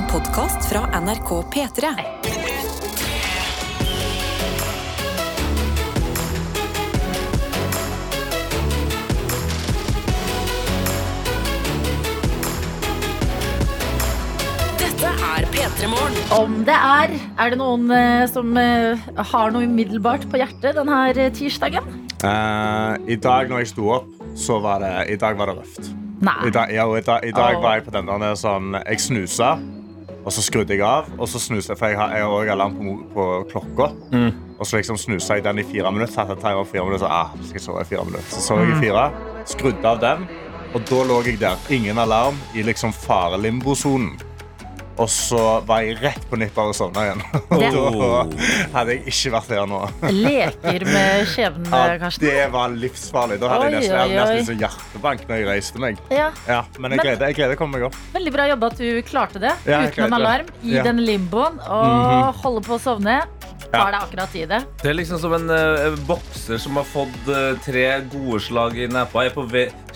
En podkast fra NRK P3. Dette er P3 Morgen. Om det er Er det noen eh, som eh, har noe umiddelbart på hjertet denne eh, tirsdagen? Eh, I dag når jeg sto opp, så var det, i dag var det røft. Nei. I dag, ja, og i dag, i dag var jeg på den der sånn Jeg snusa, og så skrudde jeg av. Og så snuste jeg, for jeg har, jeg har også alarm på, mo- på klokka. Og så liksom snusa jeg den i fire minutter. Satte en timer på fire minutter, så, ah, skal jeg sove i fire minutter. Så sov jeg i fire, skrudde av den, og da lå jeg der. Ingen alarm i liksom farelimbosonen. Og så var jeg rett på nippet av å sovne igjen. Og Det- da hadde jeg ikke vært her nå. Leker med skjebnen, Ja, Karsten. det var livsfarlig. Da hadde jeg Oi, nesten, jeg oi. nesten sånn hjertebank når jeg reiste meg. Ja, Ja, men jeg Men- greide, jeg greide å komme meg opp. Veldig bra jobba at du klarte det Ja, uten en alarm i Ja. den limboen og holde på å sovne. Ja. Tar deg akkurat i det. Det er liksom som en uh, bokser som har fått uh, tre gode slag i nepa. Er på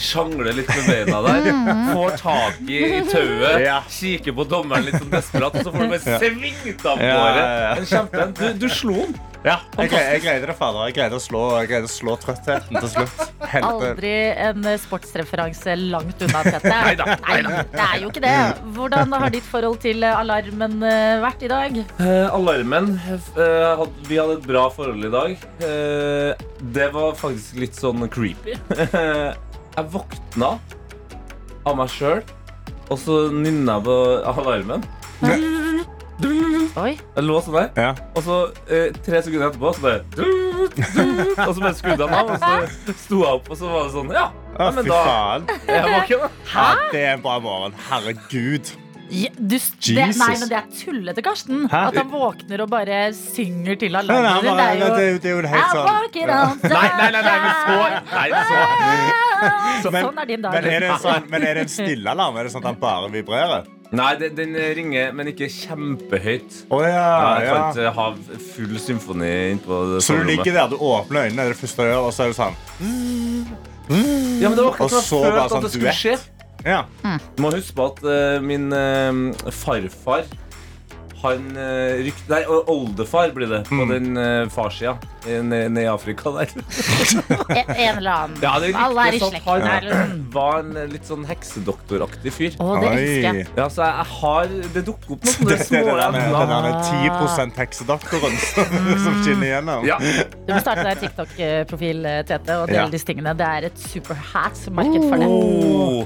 sjangler litt med beina der. Får tak i, i tauet, Ja. kikker på dommeren litt sånn desperat, og så får du bare svingt av gårde. En kjempe, du, du slo den. Ja, jeg, greide, det, fader. Jeg greide å slå, jeg å slå trøttheten til slutt. Helpe. Aldri en eh, sportsreferanse langt unna, Tete. Nei, det er jo ikke det. Hvordan har ditt forhold til eh, alarmen eh, vært i dag? Eh, alarmen eh, Vi hadde et bra forhold i dag. Eh, det var faktisk litt sånn creepy. jeg våkna av meg sjøl, og så nynna jeg på alarmen. Oi. Jeg lå sånn der. Ja. Og så eh, tre sekunder etterpå så bare Og så bare skrudde han av, og så sto jeg opp, og så var det sånn Ja, Å, ja men fy da faen. er jeg våken, da. Ja, det er en bra morgen. Herregud. Ja, du, det, nei, men det er tullete, Karsten. Hæ? At han våkner og bare synger til alarmen din. Det er jo det det er jo helt sånn Nei, nei, nei, nei, men så, nei, så. Så Men- Sånn er din dag. Men er det en, sånn, men er det en stille alarm? Er det sånn at han bare vibrerer? Nei, den, den ringer, men ikke kjempehøyt. Oh, ja, Jeg kan ja. ikke ha full symfoni innpå det Så du ligger der, du åpner øynene, det første du gjør, og så er det sånn Ja, men det var akkurat som jeg følte sånn at det skulle duett. skje. Ja. Du må huske på at uh, min uh, farfar han rykte rykt, Nei, oldefar blir det på Mm. den uh, farssida nede ned i Afrika der. En, eller annen. Ja, det Alle er i slekt. han liksom. var en eh, litt sånn heksedoktoraktig fyr. Å, det elsker jeg. Ja, så jeg, har Det dukker opp noen sånne det, er små den emner. der 10 heksedoktoren som, som skinner igjennom. Ja. Du må starte deg TikTok-profil, Tete, og dele Ja. disse tingene. Det er et superhat-marked for det. Oh,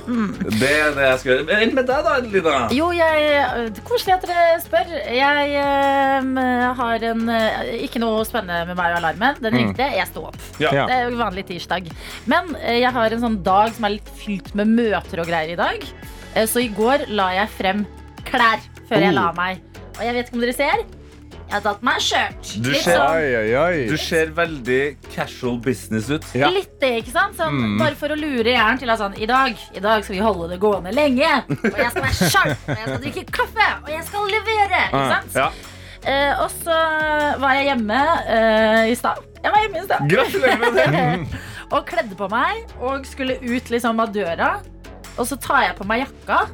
det er det jeg skal gjøre. Enn med deg, da, Lina? Jo, jeg Koselig at dere spør. Jeg øhm, har en øh, Ikke noe spennende med meg og alarmen. Den ringte, jeg sto opp. Ja. Det er jo vanlig tirsdag. Men øh, jeg har en sånn dag som er litt fylt med møter og greier i dag. Eh, Så i går la jeg frem klær før jeg Oh. la meg. Og jeg vet ikke om dere ser. Jeg har tatt meg skjørt. Du Litt ser- sånn Oi, oi, oi. Du ser veldig casual business ut. Ja. Litt det, ikke sant? Sånn, Mm. Bare for å lure hjernen til at sånn, i dag, i dag skal vi holde det gående lenge. Og jeg skal være sharp, og jeg skal drikke kaffe, og jeg skal levere. Ikke sant? Ja. Eh, og så var jeg hjemme eh, i stad. Jeg var hjemme i stad. Gratulerer med det! og kledde på meg og skulle ut liksom av døra. Og så tar jeg på meg jakka,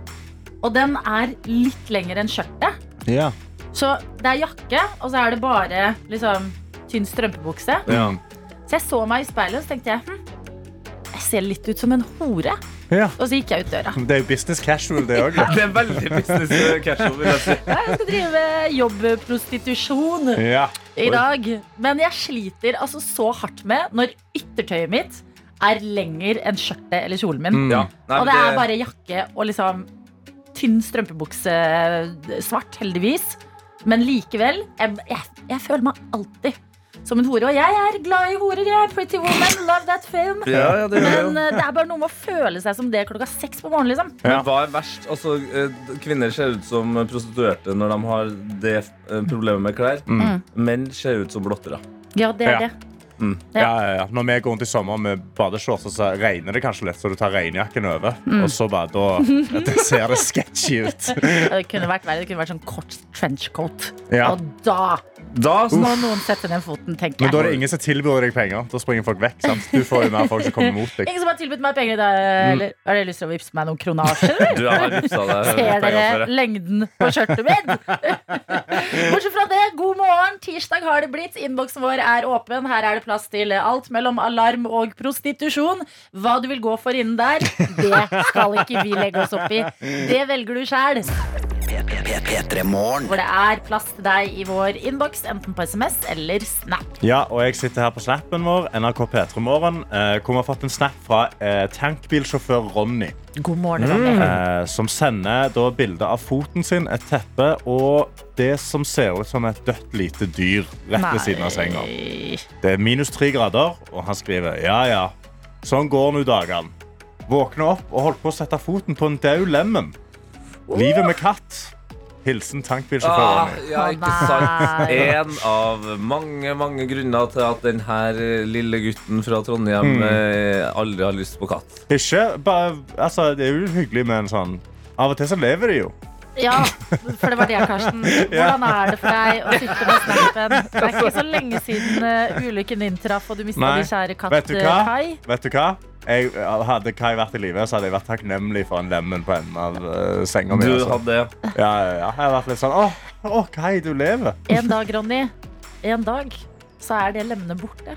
og den er litt lengre enn skjørtet. Ja. Så det er jakke, og så er det bare liksom tynn strømpebukse. Ja. Så jeg så meg i speilet og så tenkte jeg, hm, jeg ser litt ut som en hore. ja. Og så gikk jeg ut døra. Det er jo business casual, det òg. Det er veldig business casual, vil jeg si. Jeg skal drive jobbprostitusjon Ja. i dag. Men jeg sliter altså så hardt med når yttertøyet mitt er lenger enn skjørtet eller kjolen min. Mm. Ja. Nei, Og det er bare jakke og liksom tynn strømpebukse, svart heldigvis. Men likevel, jeg, jeg, jeg føler meg alltid som en hore. Og jeg er glad i horer. Jeg er Pretty Woman, love that film. ja, ja, det Men det eh, det er bare noe med å føle seg som det klokka seks på morgenen. liksom Ja. Men hva er verst? Altså, eh, Kvinner ser ut som prostituerte når de har det eh, problemet med klær. Mm. Menn ser ut som blottere. Ja, det er Ja. Det. Ja, ja, ja. Når vi går rundt i sommer med badeshorts, så regner det kanskje litt, så du tar regnjakken over. Mm. Og så bare da det ser det sketchy ut. Det kunne vært. Det kunne vært sånn kort trenchcoat. Og da Da må noen sette ned foten, tenker jeg. Men da er det ingen som tilbyr deg penger. Da springer folk vekk. sant? Du får jo mer folk som kommer mot deg. Ingen som har tilbudt meg penger i dag, Mm. eller har dere lyst til å vippse meg noen kronasjer? Du har vipsa deg Ser dere lengden på skjørtet mitt? Bortsett fra det, god morgen. Tirsdag har det blitt. Innboksen vår er åpen. Her er det plass til alt mellom alarm og prostitusjon. Hva du vil gå for innen der, det skal ikke vi legge oss opp i. Det velger du sjæl. Hvor det er plass til deg i vår innboks, enten på SMS eller Snap. Ja, og jeg sitter her på snappen vår, NRK P3 Morgen, eh, hvor vi har fått en snap fra eh, tankbilsjåfør Ronny. God morgen, Ronny. Eh, som sender da bilde av foten sin, et teppe og det som ser ut som et dødt lite dyr rett ved siden av senga. Det er minus tre grader, og han skriver ja, ja. Sånn går nå dagene. Våkne opp og holdt på å sette foten på en daud lemen. Livet med katt. Hilsen tankbilsjåfør Ah, Ronny. ja, ikke sant. En av mange mange grunner til at denne lille gutten fra Trondheim Mm. eh, aldri har lyst på katt. Ikke bare Altså, det er jo hyggelig med en sånn Av og til så lever de jo. Ja, for det var det, Karsten. Hvordan er det for deg å sitte med snappen? Det er ikke så lenge siden uh, ulykken inntraff og du mista de din kjære katt Vet du hva? eh, Kai. Vet du hva? Jeg, hadde Kai vært i live, så hadde jeg vært takknemlig for en lemen på enden av uh, senga mi. Du altså. hadde Ja, ja, ja. Jeg har vært litt sånn Åh, åh, Kai, du lever. En dag, Ronny, en dag så er det lemnet borte.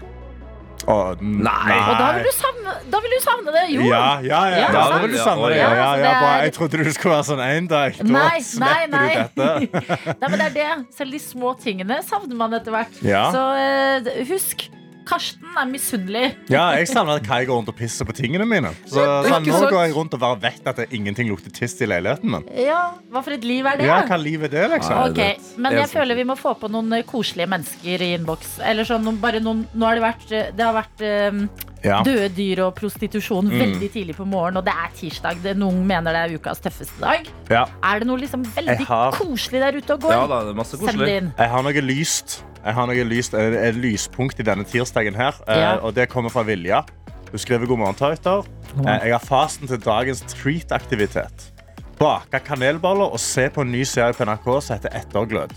Åh, n- Nei. Og da vil du savne, da vil du savne det. Jo. Ja, ja, ja. Ja, da vil du savne det. Ja, Ja, ja, ja, det bra. Jeg trodde du skulle være sånn en dag. Da Nei, nei, slipper nei. du dette. Nei, men det er det. Selv de små tingene savner man etter hvert. Ja. Så uh, husk, Karsten er misunnelig. Ja, jeg savner at Kai går rundt og pisser på tingene mine. Så, så Nå går jeg rundt og bare vet at det ingenting lukter tiss i leiligheten min. Ja, Hva for et liv er det? Ja, hva liv er det, liksom? Nei, Ok, Men jeg føler vi må få på noen eh, koselige mennesker i innboks. Eller sånn, bare noen, nå har det vært, eh, det har vært eh, Ja. døde dyr og prostitusjon Mm. veldig tidlig på morgenen, og det er tirsdag. Det, noen mener det er ukas tøffeste dag. Ja. Er det noe liksom veldig har- koselig der ute og går? Ja da, det er masse koselig. Jeg har noe lyst. Jeg har noe lyst et, et lyspunkt i denne tirsdagen her. eh, Ja. Og det kommer fra Vilja. Hun skriver god morgen, Tauter. Eh, Jeg har fasten til dagens treat-aktivitet. Bake kanelboller og se på en ny serie på NRK som heter Etterglød.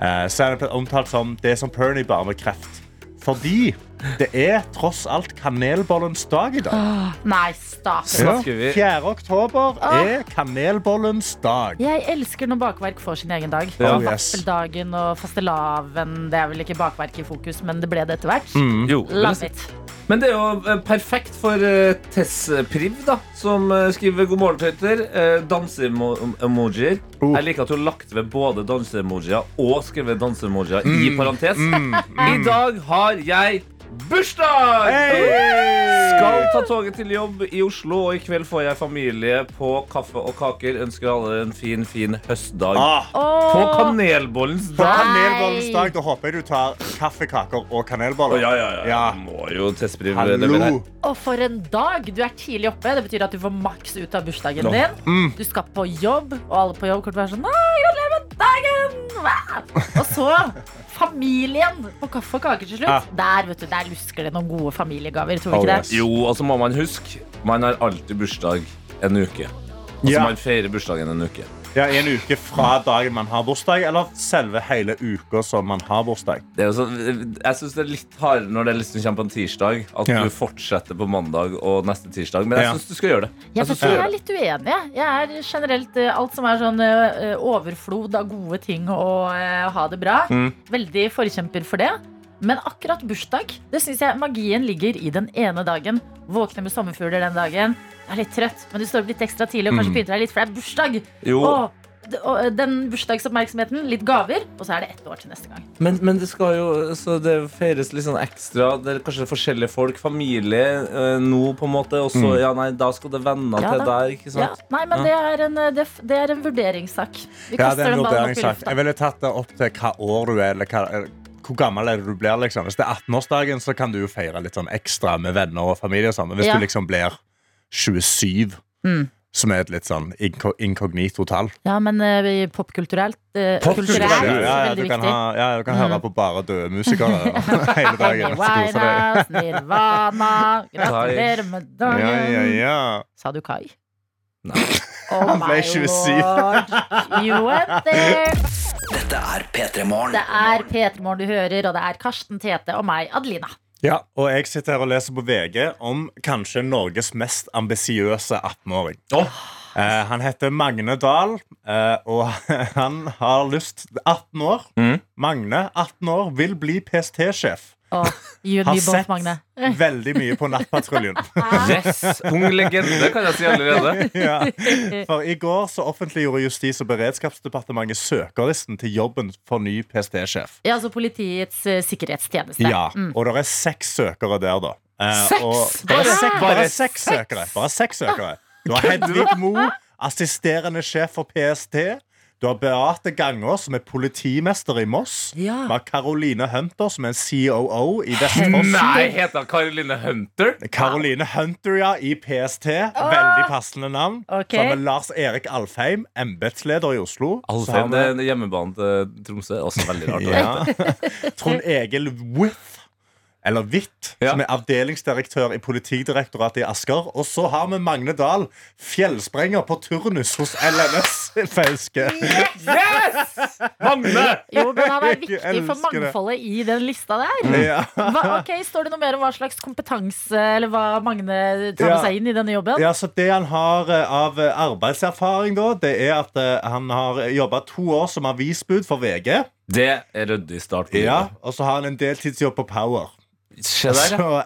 Eh, Serien ble omtalt som det som Pernie bare med kreft. Fordi det er tross alt kanelbollens dag i dag. Nei, stop. Ja. 4. oktober er kanelbollens dag. Jeg elsker når bakverk får sin egen dag. Ja. Oh, yes. Vaffeldagen og fastelavn. Det er vel ikke bakverk i fokus, men det ble det etter hvert. Mm. Jo, men, det er jo eh, perfekt for eh, Tess Priv, da, som eh, skriver god morgen, Tøyter. Danseemojier. Oh. Jeg liker at hun har lagt ved både danseemojier og skrevet danseemojier i Mm. parentes. I dag har jeg bursdag! Skal ta toget til jobb i Oslo, og i kveld får jeg familie på kaffe og kaker. Ønsker alle en fin, fin høstdag. Ah, På kanelbollens dag. på kanelbollens dag da håper jeg du tar kaffekaker og kanelboller. Å, ja, ja, ja. Ja. Må jo Tess Priv levere her. Hallo. og for en dag! Du er tidlig oppe. Det betyr at du får maks ut av bursdagen no. din. Mm. Du skal på jobb, og alle på jobb kommer til å være sånn Nei, gratulerer med dagen! Og så familien på kaffe og kaker til slutt. Ja. Der vet du, der lusker det noen gode familiegaver. Tror du Oh, ikke yes. det? Jo, og så må man huske Man har alltid bursdag en uke. Altså Ja. Man feirer bursdagen en uke. Ja, En uke fra dagen man har bursdag, eller selve hele uka som man har bursdag. Er så, jeg syns det er litt hardere når det liksom kommer på en tirsdag. At Ja. du fortsetter på mandag og neste tirsdag. Men jeg syns du skal gjøre det. Jeg, jeg, jeg er litt uenig. jeg. Er generelt eh, alt som er sånn eh, overflod av gode ting og uh, ha det bra. Mm. Veldig forkjemper for det. Men akkurat bursdag, det synes jeg magien ligger i den ene dagen. Våkne med sommerfugler den dagen. Jeg er litt trøtt, men du står opp litt ekstra tidlig og kanskje Mm. pynter deg litt, for det er bursdag. Jo, Og, og den bursdagsoppmerksomheten, litt gaver, og så er det ett år til neste gang. men, men det skal jo så det feires litt sånn ekstra. Det er kanskje forskjellige folk. Familie eh, nå, på en måte. Og så, Mm. ja, nei, da skal det venner Ja, til da. der, ikke Ja, sant? nei, men det er en, eh, det, det er en vurderingssak. Vi Ja, kaster det er en den ballen opp i vurderingssak. lufta. Jeg ville tatt det opp til hva år du er, eller hva, eller hvor gammel er det du blir. liksom. Hvis det er 18-årsdagen, så kan du jo feire litt sånn ekstra med venner og familie. og sånn. Men hvis Ja. du liksom blir 27, Mm. som er et litt sånn inkognito-tall Ja, men uh, popkulturelt uh, Popkulturelt, ja, ja, ja, du kan, ha, ja, du kan Mm. høre på bare døde musikere hele dagen. Winehouse, Nirvana, gratulerer med dagen. ja, ja. Sa du Kai? Nei. Oh Han ble 27. lord. You went there. Dette er er P3 Morgen. Det er P3 Morgen du hører, og det er Karsten Tete og meg, Adelina. Ja, og jeg sitter her og leser på VG om kanskje Norges mest ambisiøse 18-åring. Eh, han heter Magne Dahl, eh, og han har lyst 18 år. Mm. Magne, 18 år, vil bli PST-sjef. And Har sett Magne. veldig mye på Nattpatruljen. Yes! Ung legende, kan jeg si allerede. ja. For i går så offentliggjorde Justis- og beredskapsdepartementet søkerlisten til jobben for ny PST-sjef. Ja, altså Politiets uh, sikkerhetstjeneste. Ja, Mm. og det er seks søkere der, da. Eh, Seks? Bare, Bare bare seks? seks søkere. Bare seks søkere. Du har Hedvig Mo, assisterende sjef for PST. Du har Beate Ganger, som er politimester i Moss. Ja. Vi har Caroline Hunter, som er en COO i Vestfossen. Nei, heter Caroline Hunter? Caroline Hunter, ja, i PST. Veldig passende navn. Okay. Så har vi Lars Erik Alfheim, embetsleder i Oslo. Alfheim, vi- det er hjemmebanen til Tromsø. Også veldig rart. Ja. Trond Egil With, eller Hvitt, Ja. som er avdelingsdirektør i Politidirektoratet i Asker. Og så har vi Magne Dahl, fjellsprenger på turnus hos LNS Fauske. Yes! Magne! Jo, men han er viktig for det. mangfoldet i den lista der. Ja. Hva, ok, Står det noe mer om hva slags kompetanse Eller hva Magne tar med Ja. seg inn i denne jobben? ja, så Det han har eh, av eh, arbeidserfaring, da, det er at eh, han har jobba to år som avisbud for VG. Det er ryddig start. Ja. Og så har han en deltidsjobb på Power. Så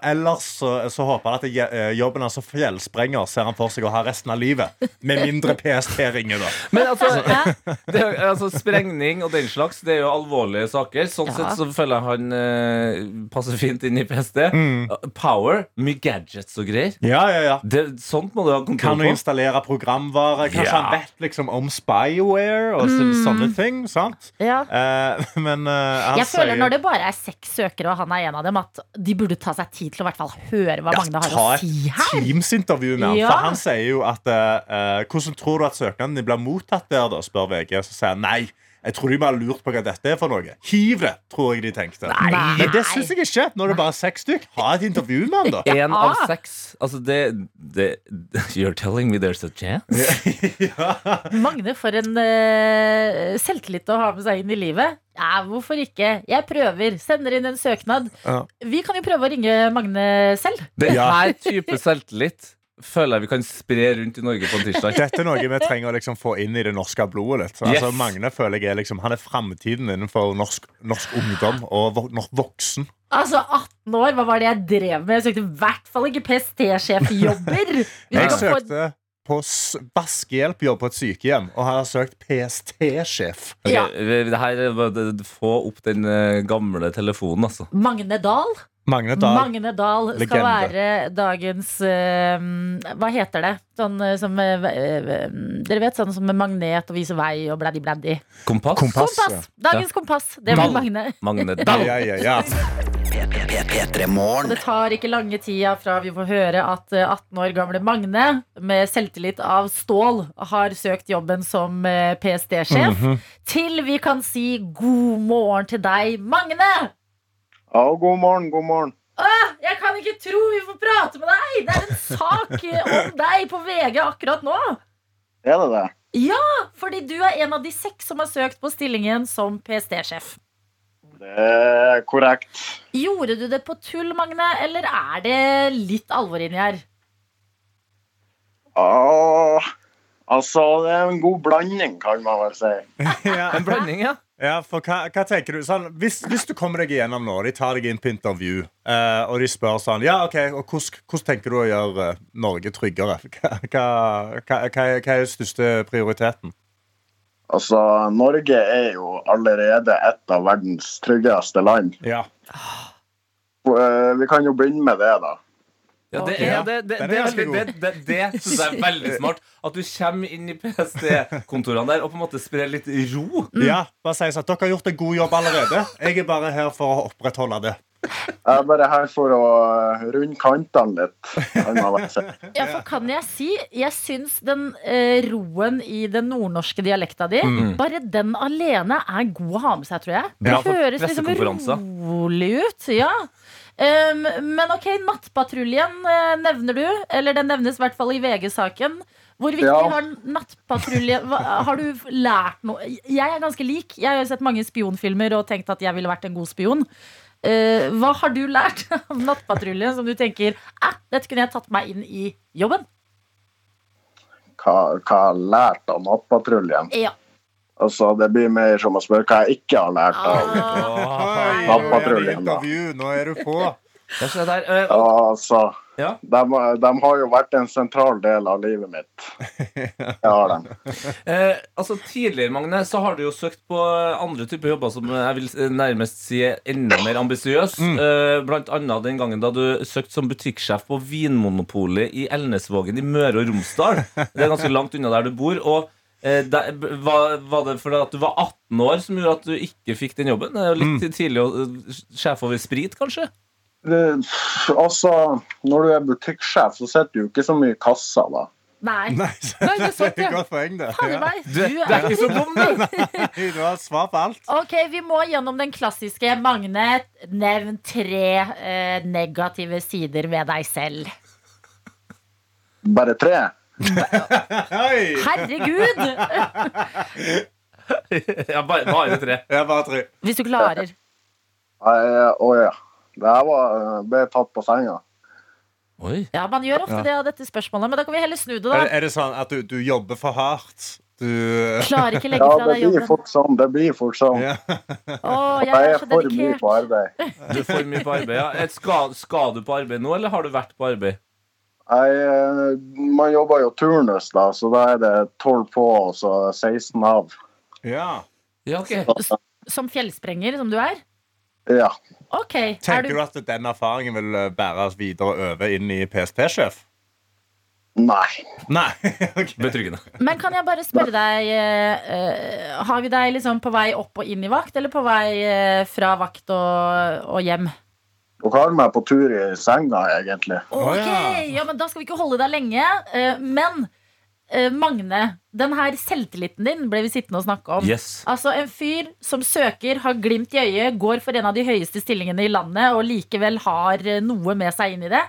ellers så, så håper han at jobben hans altså fjellsprenger ser han for seg å ha resten av livet. Med mindre PST ringer, da. Men altså, det, er- altså, sprengning og den slags, det er jo alvorlige saker. Sånn Ja. sett så føler jeg han eh, passer fint inn i PST. Power, mye gadgets og greier. Ja, ja, ja. Det, sånt må du ha Kan du installere programvare? Kanskje Ja. han vet liksom om spyware og så, sånne ting. sant? Ja. Eh, men eh, han Jeg føler sier når det bare er seks søkere, og han er en av dem, at de burde ta seg tid til å hvert fall høre hva ja, Magne har å si her. Teams-intervju med han. For han sier jo at eh, Hvordan tror du at søknaden din blir mottatt der, da? spør VG. Så sier han nei. Jeg tror de må ha lurt på hva dette er for noe. Hiv det, tror jeg de tenkte. Nei. Men det syns jeg ikke. Når det bare er seks stykk. Ha et intervju med han, da. Én av seks. Altså, det, det You're telling me there's a chance? Magne, for en uh, selvtillit å ha med seg inn i livet. Ja, hvorfor ikke? Jeg prøver. Sender inn en søknad. Ja. Vi kan jo prøve å ringe Magne selv. Det er type selvtillit føler jeg vi kan spre rundt i Norge på en tirsdag. Dette er noe vi trenger å liksom få inn i det norske blodet litt. Altså, Yes. Magne føler jeg er liksom, Han er framtiden innenfor norsk, norsk ungdom og vo- voksen. Altså, 18 år, hva var det jeg drev med? Jeg søkte i hvert fall ikke PST-sjefjobber. Jeg søkte på vaskehjelpjobb på et sykehjem og har søkt PST-sjef. Okay, Ja. det her bare Få opp den eh, gamle telefonen, altså. Magne Dahl. Magne Dahl. Magne Dahl skal Legende. være dagens uh, Hva heter det? Sånn eh, som uh, eh, Dere vet sånn som med magnet og viser vei og bladdi bladdi. Kompass? Kompass. Kompass! Dagens kompass. Det blir Magne. Magne Dahl. ja, ja, ja. Det tar ikke lange tida fra vi får høre at eh, 18 år gamle Magne med selvtillit av stål har søkt jobben som eh, PST-sjef, Mhm. til vi kan si god morgen til deg, Magne! Ja, god morgen, god morgen. Åh, jeg kan ikke tro vi får prate med deg! Det er en sak eh, om deg på VG akkurat nå. Er det det? Ja, Fordi du er en av de seks som har søkt på stillingen som PST-sjef. Det er korrekt. Gjorde du det på tull, Magne, eller er det litt alvor inni her? Åh, altså, det er en god blanding, kan man vel si. ja. En blanding, ja. Ja, for hva, hva tenker du? Sånn, hvis, hvis du kommer deg igjennom nå, de tar deg inn på intervju, eh, og de spør sånn Ja, OK, og hvordan, tenker du å gjøre eh, Norge tryggere? Hva, hva, hva, er er største prioriteten? Altså, Norge er jo allerede et av verdens tryggeste land. Ja. Eh, Vi kan jo begynne med det, da. Ja, det er, det, det, det, det, det, det, det synes jeg er veldig smart. At du kommer inn i PST-kontorene der og på en måte sprer litt ro. ja bare si sånn, at Dere har gjort en god jobb allerede. Jeg er bare her for å opprettholde det. Jeg er bare her for å runde kantene litt. Ja, for kan jeg si Jeg syns den eh, roen i den nordnorske dialekta di Mm. Bare den alene er god å ha med seg, tror jeg. Det Ja, høres liksom rolig ut. Ja. Um, men ok, Nattpatruljen eh, nevner du. Eller den nevnes i hvert fall i VG-saken. Hvor viktig Ja. har nattpatrulje Har du lært noe? Jeg er ganske lik. Jeg har sett mange spionfilmer og tenkt at jeg ville vært en god spion. Uh, hva har du lært om nattpatrulje som du tenker eh, dette kunne jeg tatt meg inn i jobben? Hva, hva jeg har lært av Nattpatruljen? Ja. Altså, det blir mer som å spørre hva jeg ikke har lært av. Ah, Nattpatruljen. Nå er du på. Der. Eh, Altså, Ja. de, de har jo vært en sentral del av livet mitt. Jeg har dem. Eh, altså Tidligere Magne, så har du jo søkt på andre typer jobber som jeg vil nærmest si er enda mer ambisiøs. Eh, blant annet den gangen da du søkte som butikksjef på Vinmonopolet i Elnesvågen i Møre og Romsdal. Det er ganske langt unna der du bor. Og der, var, var det fordi at du var 18 år som gjorde at du ikke fikk den jobben? Det er jo litt tidlig å sjefe sjef over sprit, kanskje? Det, altså, når du er butikksjef, så sitter du jo ikke så mye i kassa, da. nei. Nei, Nei, det er sant, det er ja. et godt poeng, det. Ja. meg, Du, du er er ikke så dum, du! Nei, Du har svar på alt. Ok, vi må gjennom den klassiske Magne, nevn tre eh, negative sider ved deg selv. Bare tre? Herregud! Ja, bare, bare tre. Ja, bare tre. Hvis du klarer. Nei, Å ja. Det her var, ble tatt på senga. Oi. Ja, Man gjør ofte Ja. det av dette spørsmålet, men da kan vi heller snu det. Er, da er det sånn at du, du jobber for hardt? Du Klarer ikke legge Ja, fra det deg blir fort sånn. Det blir fort sånn. ja. Jeg Jeg er er så for mye på arbeid. Du får mye på arbeid. Ja. Skal, skal du på arbeid nå, eller har du vært på arbeid? Jeg, eh, man jobber jo turnus, da, så da er det 12 på og så 16 av. ja. Ja, okay. Som fjellsprenger som du er? Ja. Ok. Er Tenker du, du at den erfaringen vil bære bæres videre over inn i PSP-sjef? Nei. Nei. okay. Betryggende. men kan jeg bare spørre deg eh, eh, Har vi deg liksom på vei opp og inn i vakt, eller på vei eh, fra vakt og, og hjem? Dere har meg på tur i senga, egentlig. Ok, ja. men Da skal vi ikke holde deg lenge. eh, Men eh, Magne, den her selvtilliten din ble vi sittende og snakke om. Yes. Altså En fyr som søker, har glimt i øyet, går for en av de høyeste stillingene i landet og likevel har eh, noe med seg inn i det.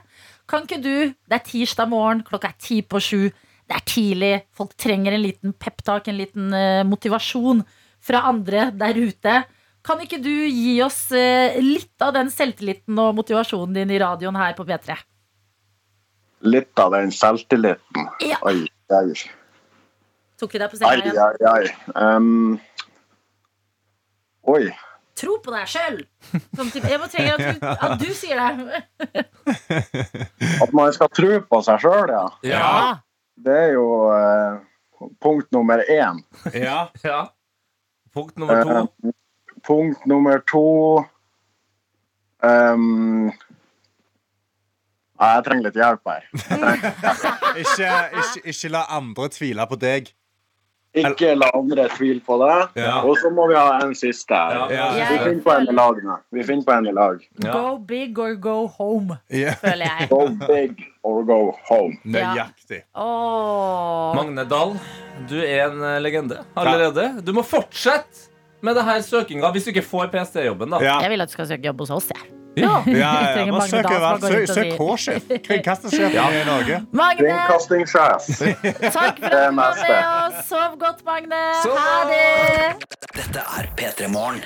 Kan ikke du Det er tirsdag morgen, klokka er ti på sju. Det er tidlig. Folk trenger en liten peptalk, en liten motivasjon fra andre der ute. Kan ikke du gi oss eh, litt av den selvtilliten og motivasjonen din i radioen her på P3? Litt av den selvtilliten. Ja. Oi, oi, Tok vi deg på senga igjen? oi. oi. Um, oi. Tro på deg sjøl! Jeg må trenger at du, at du sier det. At man skal tro på seg sjøl, ja. Ja. Det er jo eh, punkt nummer én. Ja. ja. Punkt nummer to. Eh, punkt nummer to um, ja, jeg trenger litt hjelp her. Ikke, ikke, ikke la andre tvile på deg. Ikke la andre tvile på deg. Ja. Og så må vi ha en siste. Ja. Vi finner på en i lag nå. Vi finner på en i lag. Ja. Go big or go home, Ja. føler jeg. Go big or go home. Nøyaktig. Oh. Magne Dahl, du er en legende allerede. Du må fortsette med det her søkinga hvis du ikke får PST-jobben. da Ja. Jeg vil at du skal søke jobb hos oss, jeg. Ja, Ja, ja, ja. søk Søk, søk K-sjef. Kringkastingssjef Ja. i Norge. Magne, Kringkastingssjef. takk for at du var med oss. Sov godt, Magne. Sov Ha det. Dette er P3 Morgen.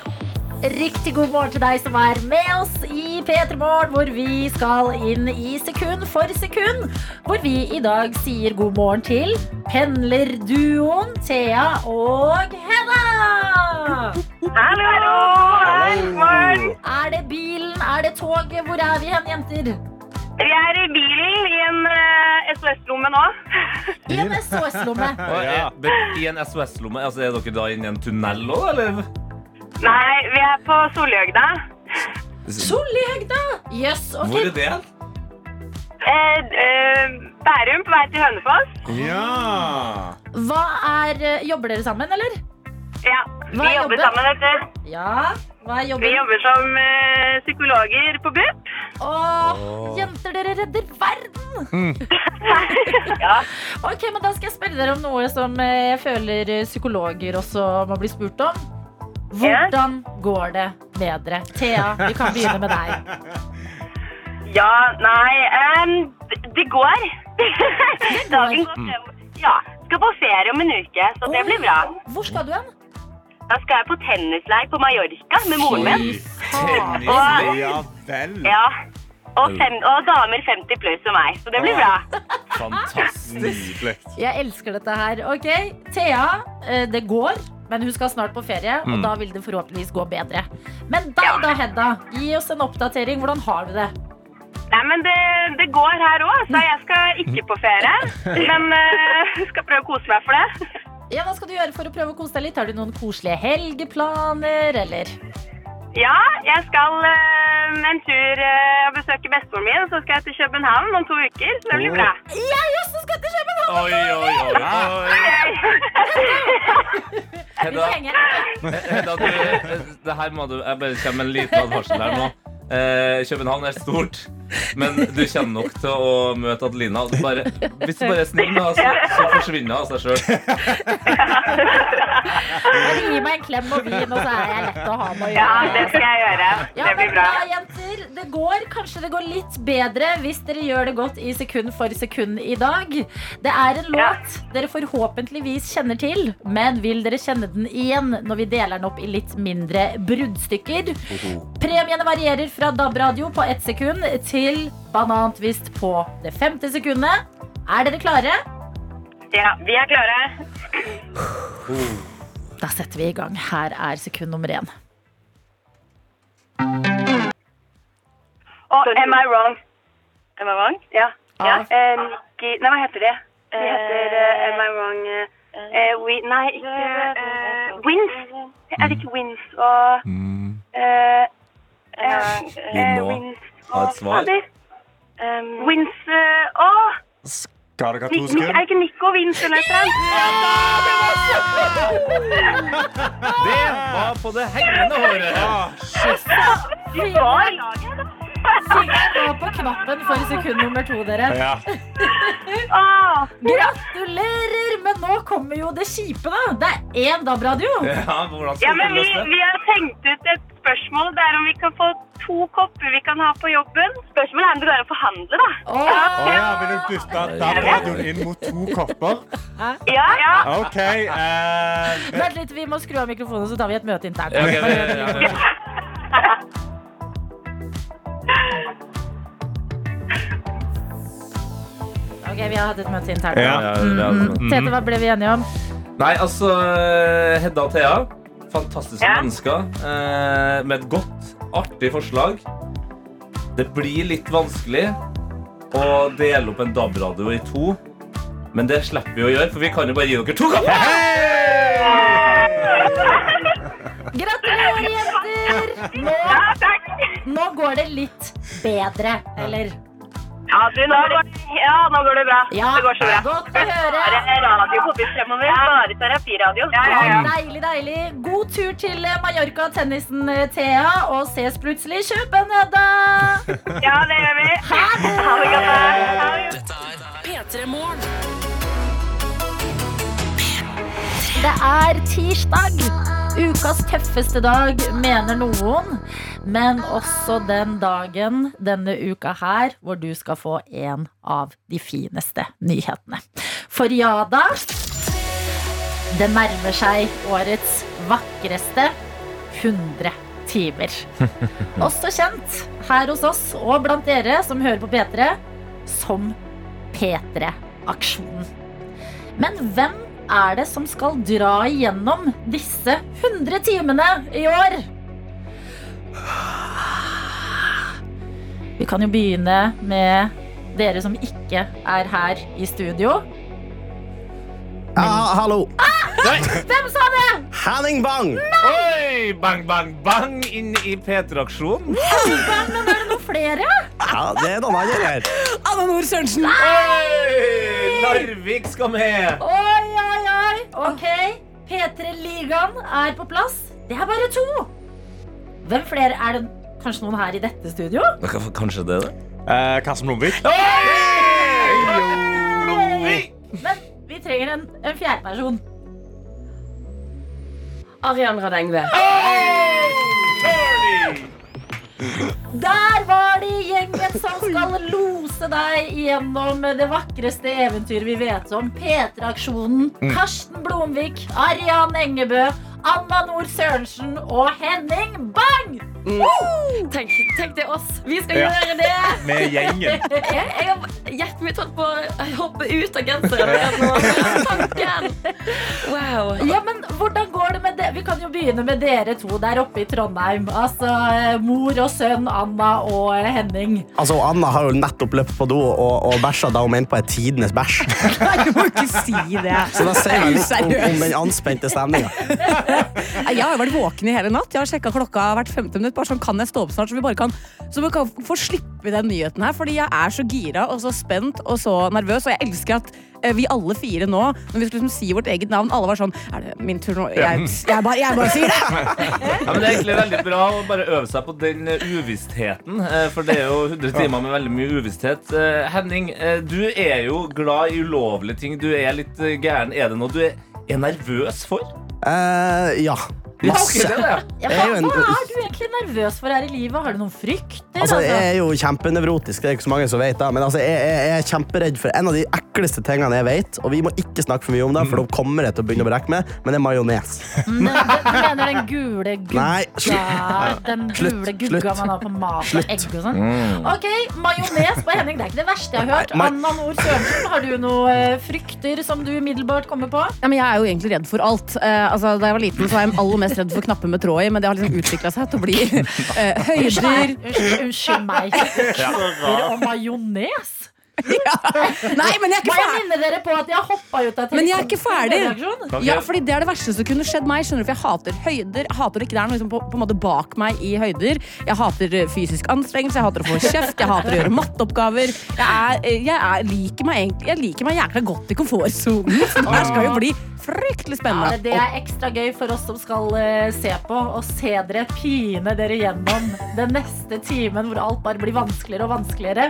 Riktig god morgen til deg som er med oss i P3 Morgen, hvor vi skal inn i sekund for sekund. Hvor vi i dag sier god morgen til pendlerduoen Thea og Hedda. Hallo, hallo! Morgen. Er det bilen? Er det toget? Hvor er vi hen, jenter? Vi er i bilen i en eh, SOS-lomme nå. I en SOS-lomme. Ja. eh, I en SOS-lomme? Altså, er dere da inne i en tunnel òg, eller? Nei, vi er på Solihøgda. Solihøgda! Yes, yes, Hvor er det? Eh, eh, Bærum på vei til Hønefoss. Ja. Hva er eh, Jobber dere sammen, eller? Ja, Hva vi er jobber jobben? sammen, vet du. Ja. Hva er Vi jobber som eh, psykologer på BUP. Åh, Åh. jenter, dere redder verden! Ja. Ok, men Da skal jeg spørre dere om noe som eh, jeg føler psykologer også må bli spurt om. Hvordan går det med dere? Thea, vi kan begynne med deg. Ja, nei, um, det- det går. Dagen går, frem, ja, skal på ferie om en uke, så det blir bra. Hvor skal du hen? Da skal jeg på tennisleir på Mallorca med moren min. Tennisleir, Ja vel. ja, og, fem, og damer 50 pluss som meg, så det blir bra. Fantastisk. Jeg elsker dette her. Ok, Thea, eh, det går, men hun skal snart på ferie, og da vil det forhåpentligvis gå bedre. Men deg da, Hedda, gi oss en oppdatering. Hvordan har du det? Nei, men det, det går her òg, så jeg skal ikke på ferie. Men uh, skal prøve å kose meg for det. Ja, Hva skal du gjøre for å prøve å kose deg litt? Har du noen koselige helgeplaner, eller? Ja, jeg skal eh, en tur uh, og besøke bestemoren min, så skal jeg til København om to uker. Så det blir bra. Jeg også skal til København! Oi, oi, oi. oi. Hedda. Hedda, du, det her må du Jeg bare kommer med en liten advarsel her nå. Eh, København er stort, men du kommer nok til å møte Adelina. Bare, hvis du bare er snill, da, så, så forsvinner hun av seg sjøl. Gi meg en klem og vin, og så er jeg lett å ha med å gjøre. Ja, det skal jeg gjøre. Ja, Det blir bra. jenter. Det går. Kanskje det går litt bedre hvis dere gjør det godt i sekund for sekund i dag. Det er en låt dere forhåpentligvis kjenner til, men vil dere kjenne den igjen når vi deler den opp i litt mindre bruddstykker? Premiene varierer fra DAB-radio på ett sekund til Banantvist på det femte sekundet. Er dere klare? Ja, vi er klare. Da setter vi i gang. Her er sekund nummer én. Og Am I wrong? Am I wrong? Ja. Ja. Eh, Nikki Nei, hva heter det? Det heter eh, Am I wrong eh, eh, we, Nei, ikke eh, Wins. Er det ikke Wins og mm. eh, Vi eh, må Wins ha et svar. Um, Wins og Ni- Er det ikke Nico Wins eller noe? Det var på det hengende håret. Du var i laget, da. Fingeren var på knappen for sekund nummer to, dere. Ja. Gratulerer! Men nå kommer jo det kjipe, da. Det er én DAB-radio. Ja, hvordan Ja, men vi vi, løse det? vi har tenkt ut et spørsmål. Det er om vi kan få to kopper vi kan ha på jobben. Spørsmålet er om det klarer å forhandle, da. Åh, Å ja, vil du bytte DAB-radioen inn mot to kopper? Ja, ja. OK. eh, Vent litt, vi må skru av mikrofonen, så tar vi et møte internt. Ja, ok, ja, ja, ja. Ok, vi har hatt et møte internt. Ja. Ja, ja, ja. Tete, hva ble vi enige om? Nei, altså eh, Hedda og Thea, fantastiske Ja. mennesker eh, med et godt, artig forslag. Det blir litt vanskelig å dele opp en DAB-radio i to. Men det slipper vi å gjøre, for vi kan jo bare gi dere to kopper! Gratulerer, jenter! Nå, Ja, nå går det litt bedre, eller? Ja, du, nå går, ja, nå går det bra. Ja, det går så bra. godt å høre. Bare. Bare terapiradio. Ja, ja, ja. Deilig, deilig. God tur til Mallorca-tennisen, eh, Thea. Og ses plutselig i København. ja det gjør vi. Ha det! Ha det godt. Ha det. P3 Morgen. Det er tirsdag. Ukas tøffeste dag, mener noen. Men også den dagen denne uka her hvor du skal få en av de fineste nyhetene. For ja da, det nærmer seg årets vakreste 100 timer. Også kjent her hos oss og blant dere som hører på P3 som P3-aksjonen. Men hvem er det som skal dra igjennom disse 100 timene i år? Vi kan jo begynne med dere som ikke er her i studio. Ja, hallo. Hvem sa det? Henning Bang! Oi! Bang, bang, bang inn i P3-aksjonen. Men er det noen flere? Ja, det er noen andre her. Anna Nord Sørensen. Larvik skal med. Oi. Ok, P3-ligaen er på plass. Det er bare to. Hvem flere? Er det kanskje noen her i dette studio? Kanskje det det? eh, Karsten Blomvik. Men vi trenger en, en fjerde person. Arian Radengve. Der var de gjengen som skal lose deg gjennom det vakreste eventyret vi vet om. P3-aksjonen. Karsten Blomvik, Arian Engebø, Anna Nord Sørensen og Henning Bang! Tenk, tenk det er oss. Vi skal Ja. gjøre det. Med gjengen. Jeg, jeg har hjertet mitt holdt på å hoppe ut av genseren. nå. Wow. Ja, men hvordan går det med det? Vi kan jo begynne med dere to der oppe i Trondheim. Altså eh, mor og sønn Anna og eh, Henning. Altså, Anna har jo nettopp løpt på do og, og bæsja da hun mente på et tidenes bæsj. Nei, du må ikke si det. Så da sier jeg litt om, om den anspente stemninga. Jeg har vært våken i hele natt. Jeg har sjekka klokka hvert femte minutt. Bare sånn, kan jeg stå opp snart, så vi bare kan, så vi kan få slippe den nyheten her. Fordi jeg er så gira og så spent og så nervøs. Og jeg elsker at eh, vi alle fire nå, når vi skulle liksom si vårt eget navn, alle var sånn Er det min tur nå? Jeg, jeg, bare, jeg bare sier det! Ja, men Det er egentlig veldig bra å bare øve seg på den eh, uvissheten. eh, For det er jo 100 timer med veldig mye uvissthet. Eh, Henning, du er jo glad i ulovlige ting. Du er litt gæren. Er det noe du er, er nervøs for? Eh, ja. Ja, Masse. det er. Ja, hva, er hva er du egentlig nervøs for her i livet? Har du noen frykter? Altså, jeg er jo kjempenevrotisk, det er ikke så mange som vet det. Men altså, jeg, jeg, er kjemperedd for en av de ekleste tingene jeg vet, og vi må ikke snakke for mye om det, for da kommer jeg til å begynne å brekke meg, men det er majones. Men det- Du mener den gule gugga? Nei, Den gule gugga man har på mat og egg og sånn? Mm. Ok, majones på Henning, det er ikke det verste jeg har hørt. Nei, Anna Nord Sørensen, har du noen eh, frykter som du umiddelbart kommer på? Ja, men jeg er jo egentlig redd for alt. Uh, altså, da jeg var liten, så var jeg aller mest redd for knapper med tråd i, men det har liksom utvikla seg til å bli eh, høyder. Unnskyld, unnskyld meg. Knapper og majones? Nei, men jeg er ikke jeg ferdig! minne dere på at jeg hoppa ut av Men jeg er ikke ferdig. Ja, fordi Det er det verste som kunne skjedd meg. skjønner du, for Jeg hater høyder. Jeg hater ikke det er noe liksom på, på en måte bak meg i høyder. Jeg hater eh, fysisk anstrengelse, jeg hater å få kjeft, jeg hater å gjøre matteoppgaver. Jeg, er, eh, jeg, er, liker meg jeg liker meg jækla godt i komfortsonen. Det her skal jo bli fryktelig Ja, spennende. det er ekstra gøy for oss som skal eh, se på, og se dere pine dere gjennom den neste timen hvor alt bare blir vanskeligere og vanskeligere.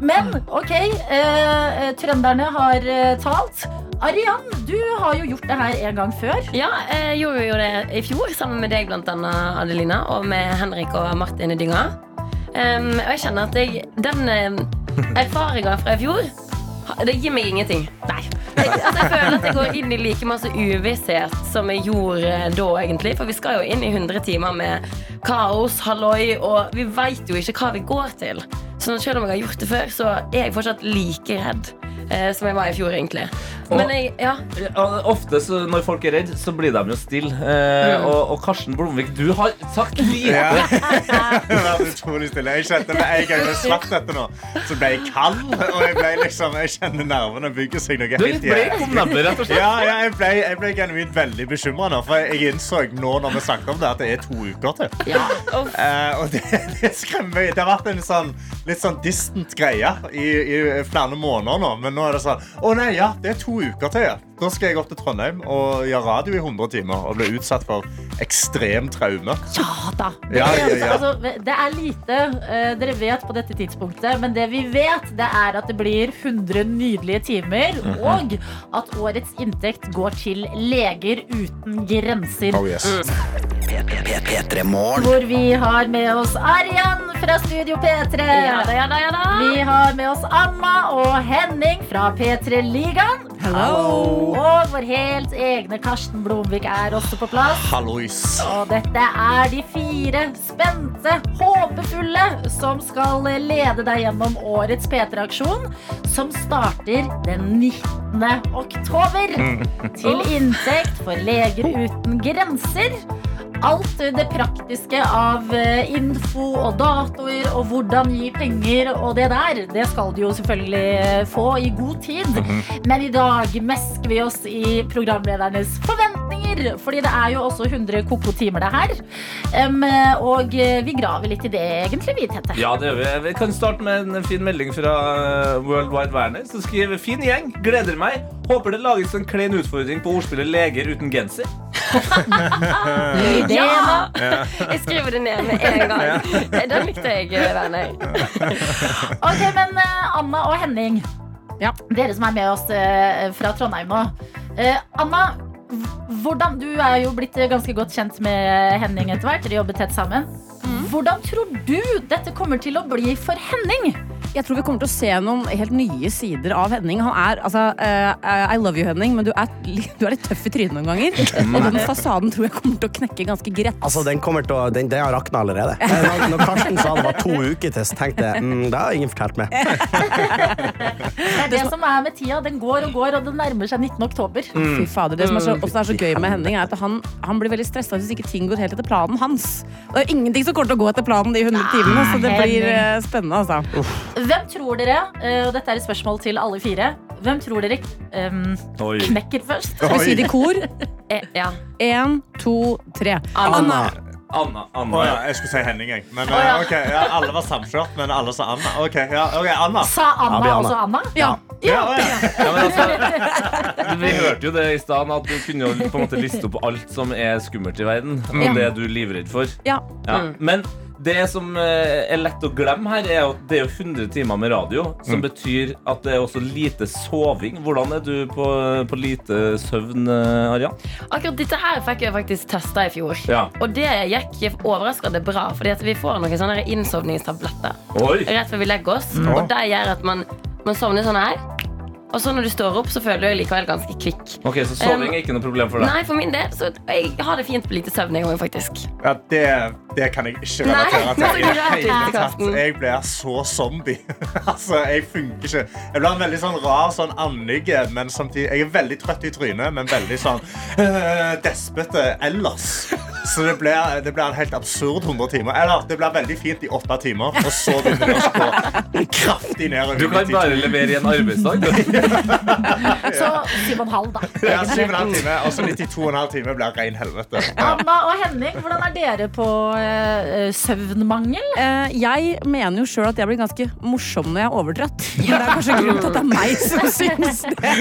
Men OK, eh, eh, trønderne har eh, talt. Arian, du har jo gjort det her en gang før. Ja, jeg gjorde jo det i fjor sammen med deg, blant annet, Adelina, og med Henrik og Martin i dynga. Um, og jeg kjenner at jeg, den erfaringa fra i fjor, det gir meg ingenting. Nei. Jeg, altså, jeg føler at jeg går inn i like masse uvisshet som jeg gjorde da, egentlig. For vi skal jo inn i 100 timer med kaos, halloi, og vi veit jo ikke hva vi går til. Så selv om jeg har gjort det før, så er jeg fortsatt like redd eh, som jeg var i fjor, egentlig. Men jeg, ja. Ja, Ofte så når folk er redd, så blir de jo stille. Eh, og, og Karsten Blomvik, du har sagt lite. Ja. Det var utrolig stille. Jeg kjente med en gang jeg svart dette nå, så ble jeg kald. Og jeg ble liksom, jeg kjenner nervene bygger seg noe Du er litt helt igjen. om nebbet, rett og slett. Ja, ja, jeg ble, jeg ble genuint veldig bekymra nå. For jeg innså nå når vi snakket om det, at det er to uker til. Eh, og det, det skremmer meg. Det har vært en sånn, litt sånn distant greie i, i flere måneder nå. Men nå er det sånn Å nei, ja, det er to uker til. Ja. Da skal jeg opp til Trondheim og gjøre radio i 100 timer og bli utsatt for ekstrem traume. Ja da. Ja, ja, ja. Altså, det er lite uh, dere vet på dette tidspunktet, men det vi vet, det er at det blir 100 nydelige timer, Mhm. og at årets inntekt går til Leger uten grenser. Oh, yes. P3 Morgen. Hvor vi har med oss Arian fra Studio P3. Ja da, ja da, ja da. Vi har med oss Anna og Henning fra P3 Ligaen. Hello. Og vår helt egne Karsten Blomvik er også på plass. Hallois. Og dette er de fire spente, håpefulle som skal lede deg gjennom årets P3-aksjon, som starter den 19. oktober. Til inntekt for Leger uten grenser. Alt det praktiske av eh, info og datoer og hvordan gi penger og det der, det skal du jo selvfølgelig eh, få i god tid. Men i dag mesker vi oss i programledernes forventninger, fordi det er jo også 100 koko-timer det her. Um, og eh, vi graver litt i det egentlig, vi, Tette. Ja, det gjør vi. Vi kan starte med en fin melding fra eh, World Wide Werner, som skriver Fin gjeng, gleder meg. Håper det lages en klein utfordring på ordspillet leger uten genser. Ja! Jeg skriver det ned med en gang. Den likte jeg, Werner. Ok, men eh, Anna og Henning, Ja. dere som er med oss eh, fra Trondheim nå. Eh, Anna, hvordan, du er jo blitt ganske godt kjent med Henning etter hvert. Dere jobber tett sammen. Hvordan tror du dette kommer til å bli for Henning? Jeg tror vi kommer til å se noen helt nye sider av Henning. Han er, altså, uh, I love you, Henning, men du er, du er litt tøff i trynet noen ganger. Og den fasaden tror jeg kommer til å knekke ganske greit. Altså, den kommer til å Den, den har rakna allerede. Eh, Når, når Karsten sa det var to uker til, så tenkte jeg mm, det har ingen fortalt meg. Det er det som er med tida. Den går og går, og det nærmer seg 19. oktober. Fy fader, Det som er så, også er så gøy med Henning, er at han, han blir veldig stressa hvis ikke ting går helt etter planen hans. Det er ingenting som kommer til å gå etter planen de 100 timene, så det blir eh, spennende, altså. Hvem tror dere, eh, og dette er et spørsmål til alle fire, hvem tror dere em, Oi. knekker først? Skal vi si det i kor? Eh, ja. Én, to, tre. Anna. Anna. Anna. Oh, ja, jeg skulle si Henning, jeg. Men oh, ja. okay, ok, ja, alle var samkjørt, men alle sa Anna. Ok, ja, ok, Anna. Sa Anna Anna. også Anna? Ja. Ja, ja. Ja, men altså, vi hørte jo det i stad, at du kunne jo på en måte liste opp alt som er skummelt i verden. Og det du er livredd for. Ja. Ja. Men det som eh, er lett å glemme her, er at det er jo 100 timer med radio, som betyr at det er også lite soving. Hvordan er du på, på lite søvn, Arian? Akkurat dette her fikk jeg faktisk testa i fjor. Ja. Og det gikk overraskende bra, fordi vi får noen sånne innsovningstabletter Oi! rett før vi legger oss. Og det gjør at man, man sovner sånn her. Og så når du står opp, så føler du deg likevel ganske kvikk. Ok, Så soving er ikke noe problem for deg? Nei, for min del, så jeg har det fint på lite søvn en gang, faktisk. Ja, det, det kan jeg ikke relatere til. Nei. Jeg blir så zombie. altså, jeg funker ikke. Jeg blir en veldig sånn rar, sånn annige, men samtidig Jeg er veldig trøtt i trynet, men veldig sånn uh, despete ellers. Så det blir, det blir en helt absurd 100 timer. Eller det blir veldig fint i åtte timer, og så begynner det å gå kraftig nedover. Du kan bare levere i en arbeidsdag. Så syv og en halv, da. Ja, syv og en halv time, og så 92,5 timer blir ren helvete. Ja. Anna og Henning, hvordan er dere på eh, søvnmangel? Eh, jeg mener jo sjøl at jeg blir ganske morsom når jeg er overtrøtt. Men det er kanskje grunnen til at det er meg som syns det.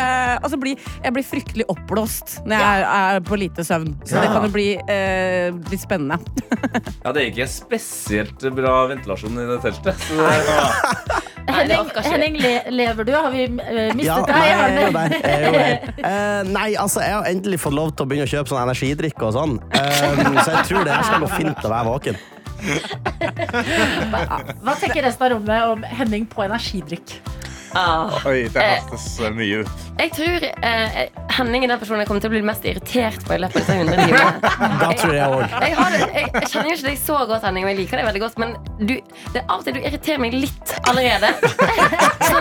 Eh, og så jeg blir fryktelig oppblåst når jeg er, er på lite søvn. Så det kan jo bli eh, litt spennende. Ja, Det er ikke spesielt bra ventilasjon i det teltet. Så det, det Henning. Henning le lever du? Har vi eh, mistet Ja, deg? nei, jeg er der. Jeg er der. Eh, nei, altså, jeg har endelig fått lov til å begynne å kjøpe sånn energidrikk og sånn. Eh, så jeg tror det her skal gå fint å være våken. Hva tenker resten av rommet om Henning på energidrikk? Ah. Oi, det hørtes eh, mye ut. Jeg tror eh, Henning er den personen jeg kommer til å bli mest irritert på i løpet av disse 100 timene. Da tror jeg òg. Jeg, har jeg, jeg kjenner ikke deg så godt, Henning, og jeg liker deg veldig godt, men du, det er av og til du irriterer meg litt allerede. Så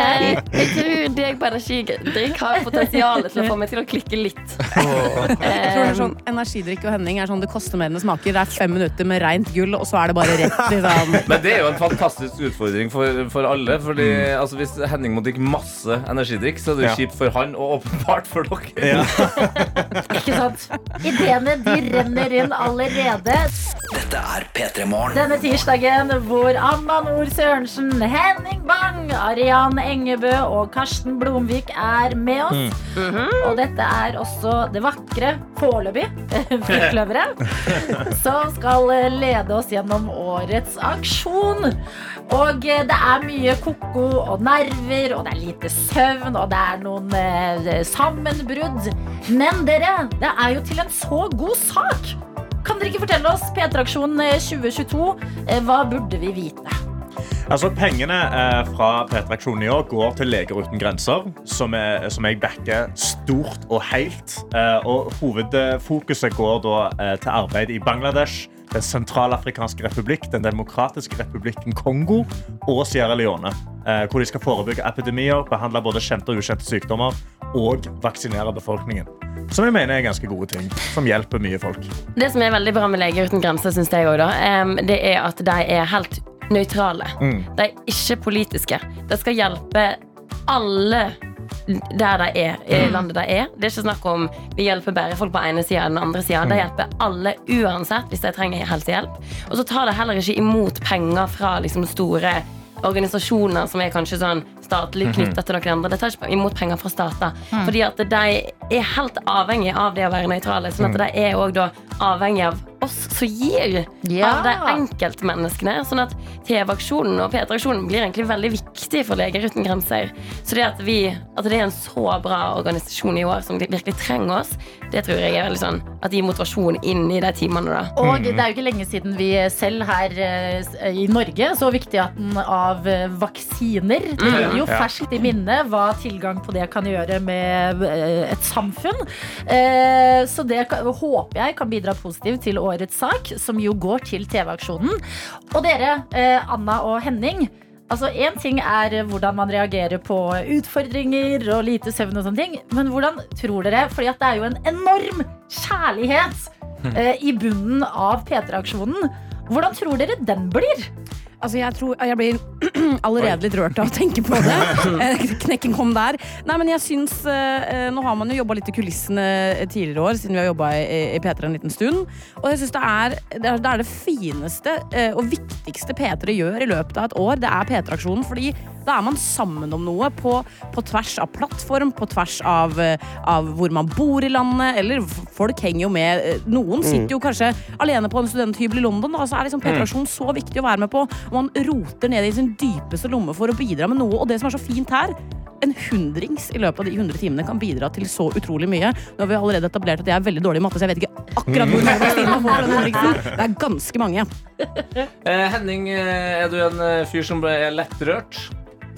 eh, jeg tror deg på energidrikk har potensial til å få meg til å klikke litt. Jeg tror det er Eh, sånn, Energidrikk og Henning er sånn det koster mer enn det smaker. Det er fem minutter med rent gull, og så er det bare rett liksom. men det er jo en fantastisk utfordring for, for alle. Fordi altså, Hvis Henning må drikke masse energidrikk, så er det jo Ja. kjipt for han og åpenbart for dere. Ja. Ikke sant? Ideene de renner inn allerede. Dette er P3 Morgen. Denne tirsdagen hvor Anna Nord Sørensen, Henning Bang, Arian Engebø og Karsten Blomvik er med oss. Og dette er også det vakre, foreløpig, Fruktløveret, som skal lede oss gjennom årets aksjon. Og eh, det er mye koko og nerver, og det er lite søvn, og det er noen eh, sammenbrudd. Men dere, det er jo til en så god sak! Kan dere ikke fortelle oss, P3-aksjon 2022, eh, hva burde vi vite? Altså, Pengene eh, fra P3-aksjonen i år går til Leger uten grenser, som, er, som jeg backer stort og helt. Eh, og Hovedfokuset går da eh, til arbeid i Bangladesh, Den sentralafrikanske republikk, Den demokratiske republikken Kongo og Sierra Leone. Eh, hvor de skal forebygge epidemier, behandle både kjente og ukjente sykdommer og vaksinere befolkningen. Som jeg mener er ganske gode ting, som hjelper mye folk. Det som er veldig bra med Leger uten grenser, synes jeg også, det er at de er helt nøytrale. Mm. De er ikke politiske. De skal hjelpe alle der de er, i landet de er. Det er ikke snakk om vi hjelper bare folk på ene sida eller den andre sida. De hjelper alle uansett hvis de trenger helsehjelp. Og så tar de heller ikke imot penger fra liksom store organisasjoner som er kanskje sånn statlig knytta til noen andre. De tar ikke imot penger fra stater. Fordi at de er helt avhengig av det å være nøytrale. Sånn at de er òg da avhengig av oss som gir Ja. av de enkeltmenneskene. Sånn at TV-aksjonen og P3-aksjonen blir egentlig veldig viktig for Leger uten grenser. Så det at, vi, at det er en så bra organisasjon i år som virkelig trenger oss, det tror jeg er veldig sånn at gir motivasjon inn i de timene. da Og det er jo ikke lenge siden vi selv her eh, i Norge så viktigheten av eh, vaksiner. Det er jo ferskt i minne hva tilgang på det kan gjøre med eh, et samfunn. Eh, Så det håper jeg kan bidra positivt til årets sak, som jo går til TV-aksjonen. Og dere, eh, Anna og Henning. Altså, Én ting er hvordan man reagerer på utfordringer og lite søvn, og sånne ting, men hvordan tror dere Fordi det er jo en enorm kjærlighet eh, i bunnen av P3-aksjonen. Hvordan tror dere den blir? Altså, jeg, tror, jeg blir allerede litt rørt av å tenke på det. Eh, Knekken kom der. Nei, men jeg syns eh, Nå har man jo jobba litt i kulissene tidligere år, siden vi har jobba i, i P3 en liten stund. Og jeg syns det, det, er- det fineste eh, og viktigste P3 gjør i løpet av et år. Det er P3-aksjonen. Fordi da er man sammen om noe på, på tvers av plattform, på tvers av, eh, av hvor man bor i landet. Eller folk henger jo med. eh, Noen sitter jo kanskje alene på en studenthybel i London. Da, så er liksom P3-aksjonen så viktig å være med på. Og man roter ned i sin dypeste lomme for å bidra med noe. Og det som er så fint her en hundrings i løpet av de 100 timene kan bidra til så utrolig mye. Nå har vi allerede etablert at jeg er veldig dårlig i matte, så jeg vet ikke akkurat hvor mange timer får den hundringsen. Det er ganske mange. Eh, Henning, er du en fyr som ble lettrørt?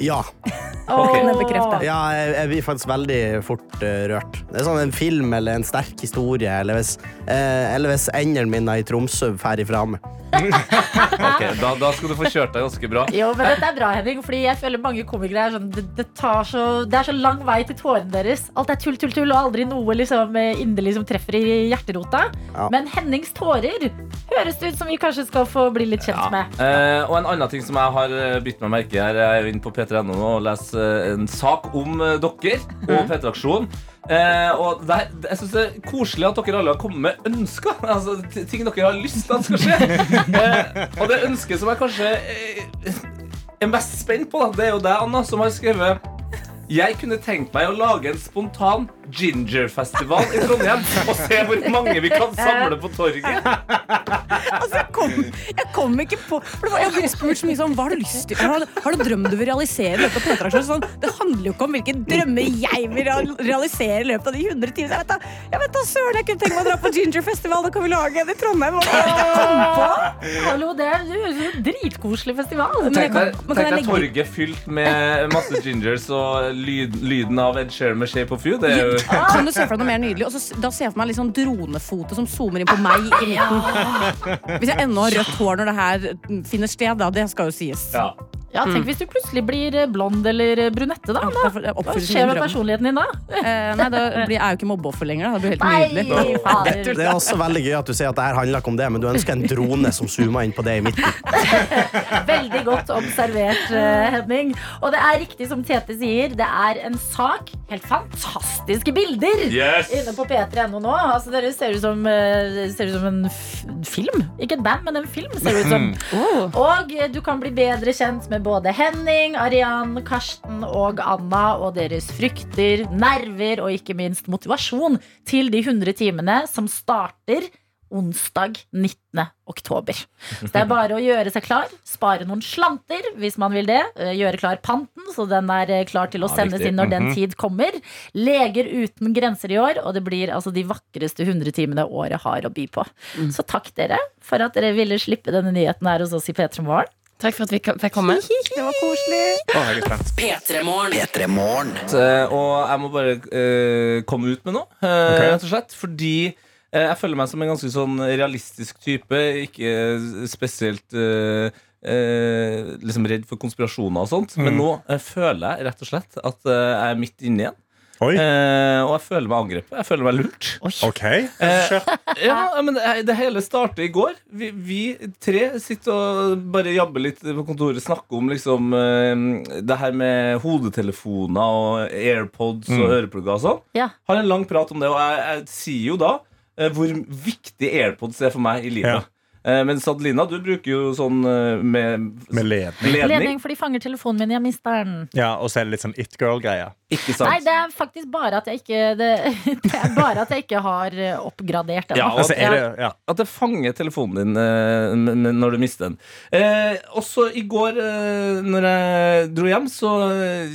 Ja. Okay. Bekrefte. ja jeg, jeg blir faktisk veldig fort eh, rørt. Det er sånn en film eller en sterk historie, eller hvis, uh, eller hvis endene mine i Tromsø drar ifra meg. Ok, da, da skal du få kjørt deg ganske bra. Jo, men dette er bra, Henning, fordi jeg føler mange komikere er sånn det, det, tar så, det er så lang vei til tårene deres. Alt er tull, tull, tull, og aldri noe liksom, eh, inderlig som treffer i hjerterota. Ja. Men Hennings tårer høres det ut som vi kanskje skal få bli litt kjent med. Eh, og en annen ting som jeg har eh, bitt meg merke i her, jeg er jo inne på p3.no og leser eh, en sak om eh, dere og P3-aksjonen. Eh, og det er, jeg synes det er koselig at dere alle har kommet med ønsker. Altså, ting dere har lyst til at skal skje. Eh, og det ønsket som jeg kanskje eh, er mest spent på, da, det er jo deg, Anna, som har skrevet jeg kunne tenkt meg å lage en spontan gingerfestival i Trondheim og se hvor mange vi kan samle på torget. Altså, jeg, kom, jeg kom ikke på for det var, Jeg har spurt så mye sånn Hva har du lyst til? Har, du- har du drøm du vil realisere i løpet av P3-aksjonen? Sånn, det handler jo ikke om hvilke drømmer jeg vil realisere i løpet av de 100 timene. Jeg vet da, jeg vet da søren, jeg kunne tenke meg å dra på gingerfestival. Da kan vi lage en i Trondheim. Hva var det jeg kom på? Hallo, det er jo en dritkoselig festival. Men Tenk deg, torget fylt med masse gingers og lyd, lyden av Ed Sheeran med Shape of You. Det er jo Kan du se for deg noe mer nydelig? Og så, da ser jeg for meg litt sånn dronefoto som zoomer inn på meg i midten. Hvis jeg ennå har rødt hår når det her finner sted, da. Det skal jo sies. ja. Ja, Tenk hvis du plutselig blir eh, blond eller eh, brunette, da. da. Hva skjer med personligheten din da? Eh, nei, da blir jeg jo ikke mobbeoffer lenger. Da. Det blir helt. Nei, nydelig. Det er også veldig gøy at du sier at det her handler ikke om det, men du ønsker en drone som zoomer inn på det i midten. Veldig godt observert, eh, Henning. Og det er riktig som Tete sier, det er en sak. Helt fantastiske bilder Yes! inne på p3.no nå. Altså, dere ser ut som, ser ut som en f film. Ikke et band, men en film. ser det ut som. Og eh, du kan bli bedre kjent med både Henning, Arian, Karsten og Anna og deres frykter, nerver og ikke minst motivasjon til de 100 timene som starter onsdag 19. oktober. Så det er bare å gjøre seg klar. Spare noen slanter hvis man vil det. Eh, Gjøre klar panten, så den er eh, klar til å Ja, sendes inn når den Mhm. tid kommer. Leger uten grenser i år, og det blir altså de vakreste 100 timene året har å by på. Så takk dere for at dere ville slippe denne nyheten her hos oss i P3 Morgen. Takk for at vi fikk komme. Det var koselig. Å, jeg er. P3morgen. P3 Morgen. Eh, Og jeg må bare uh, komme ut med noe, uh, okay. rett og slett. Fordi uh, jeg føler meg som en ganske sånn realistisk type. Ikke spesielt liksom redd for konspirasjoner og sånt. Men nå føler jeg rett og slett at jeg er midt inne igjen. Oi, Eh, og jeg føler meg angrepet. Jeg føler meg lurt. OK. Eh. Ja, men det, det hele startet i går. Vi, vi tre sitter og bare jabber litt på kontoret. Snakker om liksom eh, det her med hodetelefoner og AirPods og øreplugger og sånn. Ja. Har en lang prat om det, og jeg, jeg sier jo da eh, hvor viktig AirPods er for meg i livet. Eh, mens Adelina, du bruker jo sånn eh, med, Med ledning. ledning. Ledning, for de fanger telefonen min. Jeg mister den. Ja, Og så er det litt sånn it girl-greie. Ikke sant? Nei, det er faktisk bare at jeg ikke Det, det er bare at jeg ikke har eh, oppgradert den. Ja, og Altså, er det, ja. At det fanger telefonen din når du mister den. Eh, også i går, når jeg dro hjem, så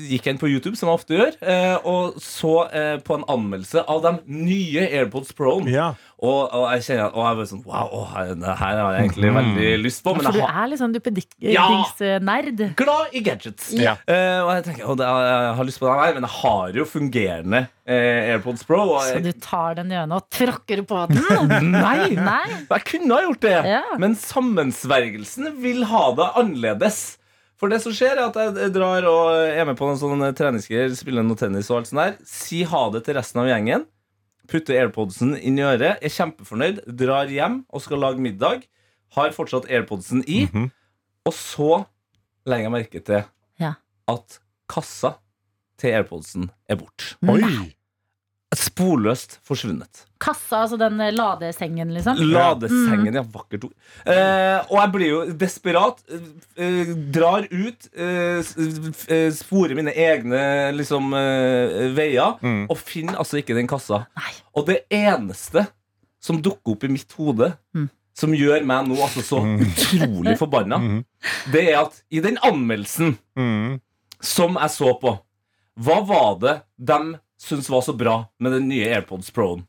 gikk jeg inn på YouTube, som jeg ofte gjør, eh, og så på en anmeldelse av de nye AirPods Pro-en. Ja. Og, og jeg kjenner og jeg var sånn Wow, å, her, det her har jeg egentlig veldig lyst på. Men For du har er litt sånn Ja! glad i gadgets. Ja. Uh, og jeg tenker, og det, jeg har lyst på den her, men jeg har jo fungerende uh, AirPods Pro. Og Så du tar den gjennom og tråkker på den? Nei! Nei. Jeg kunne ha gjort det, Ja. men sammensvergelsen vil ha det annerledes. For det som skjer, er at jeg drar og er med på noen sånne treningsgreier, spiller noe tennis og alt sånt der. Si ha det til resten av gjengen. Putter airpodsen inn i øret, er kjempefornøyd, drar hjem og skal lage middag. Har fortsatt airpodsen i. Mhm. Og så legger jeg merke til Ja. at kassa til airpodsen er borte. Oi! Sporløst forsvunnet. Kassa, altså den eh, ladesengen, liksom? Ladesengen, ja. Vakkert ord. Eh, og jeg blir jo desperat. Eh, drar ut. Eh, eh, sporer mine egne liksom, eh, veier. Mm. Og finner altså ikke den kassa. Nei. Og det eneste som dukker opp i mitt hode, Mm. som gjør meg nå altså så Mm. utrolig forbanna, Mhm. det er at i den anmeldelsen Mhm. som jeg så på, hva var det de syntes var så bra med den nye AirPods Pro-en?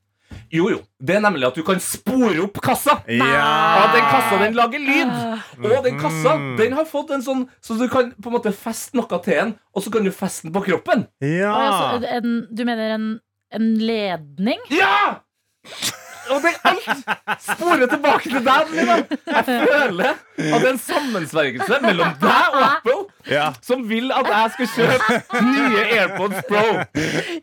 Jo, jo. Det er nemlig at du kan spore opp kassa. Ja! Ja, den kassa den lager lyd. Og den kassa Mhm. den har fått en sånn Så du kan på en måte feste noe til den, og så kan du feste den på kroppen. Ja! Å, ja, en, du mener en, en ledning? Ja! Og det alt sporer tilbake til deg. Jeg føler at det er en sammensvergelse mellom deg og Apple ja. som vil at jeg skal kjøpe nye AirPods Pro.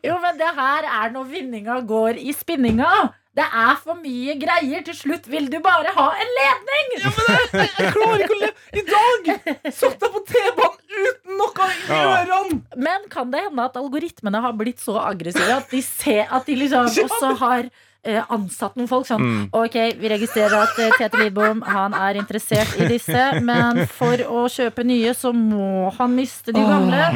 Jo, men det her er når vinninga går i spinninga. Det er for mye greier. Til slutt vil du bare ha en ledning! Ja, men Jeg klarer ikke å leve I dag satt jeg på T-banen uten noe i Ja. ørene. Men kan det hende at algoritmene har blitt så aggressive at de ser at de liksom også har ansatt noen folk sånn Mm. Ok, vi registrerer at eh, Tete Lidbom Han er interessert i disse Men for å kjøpe nye Så må han miste de gamle.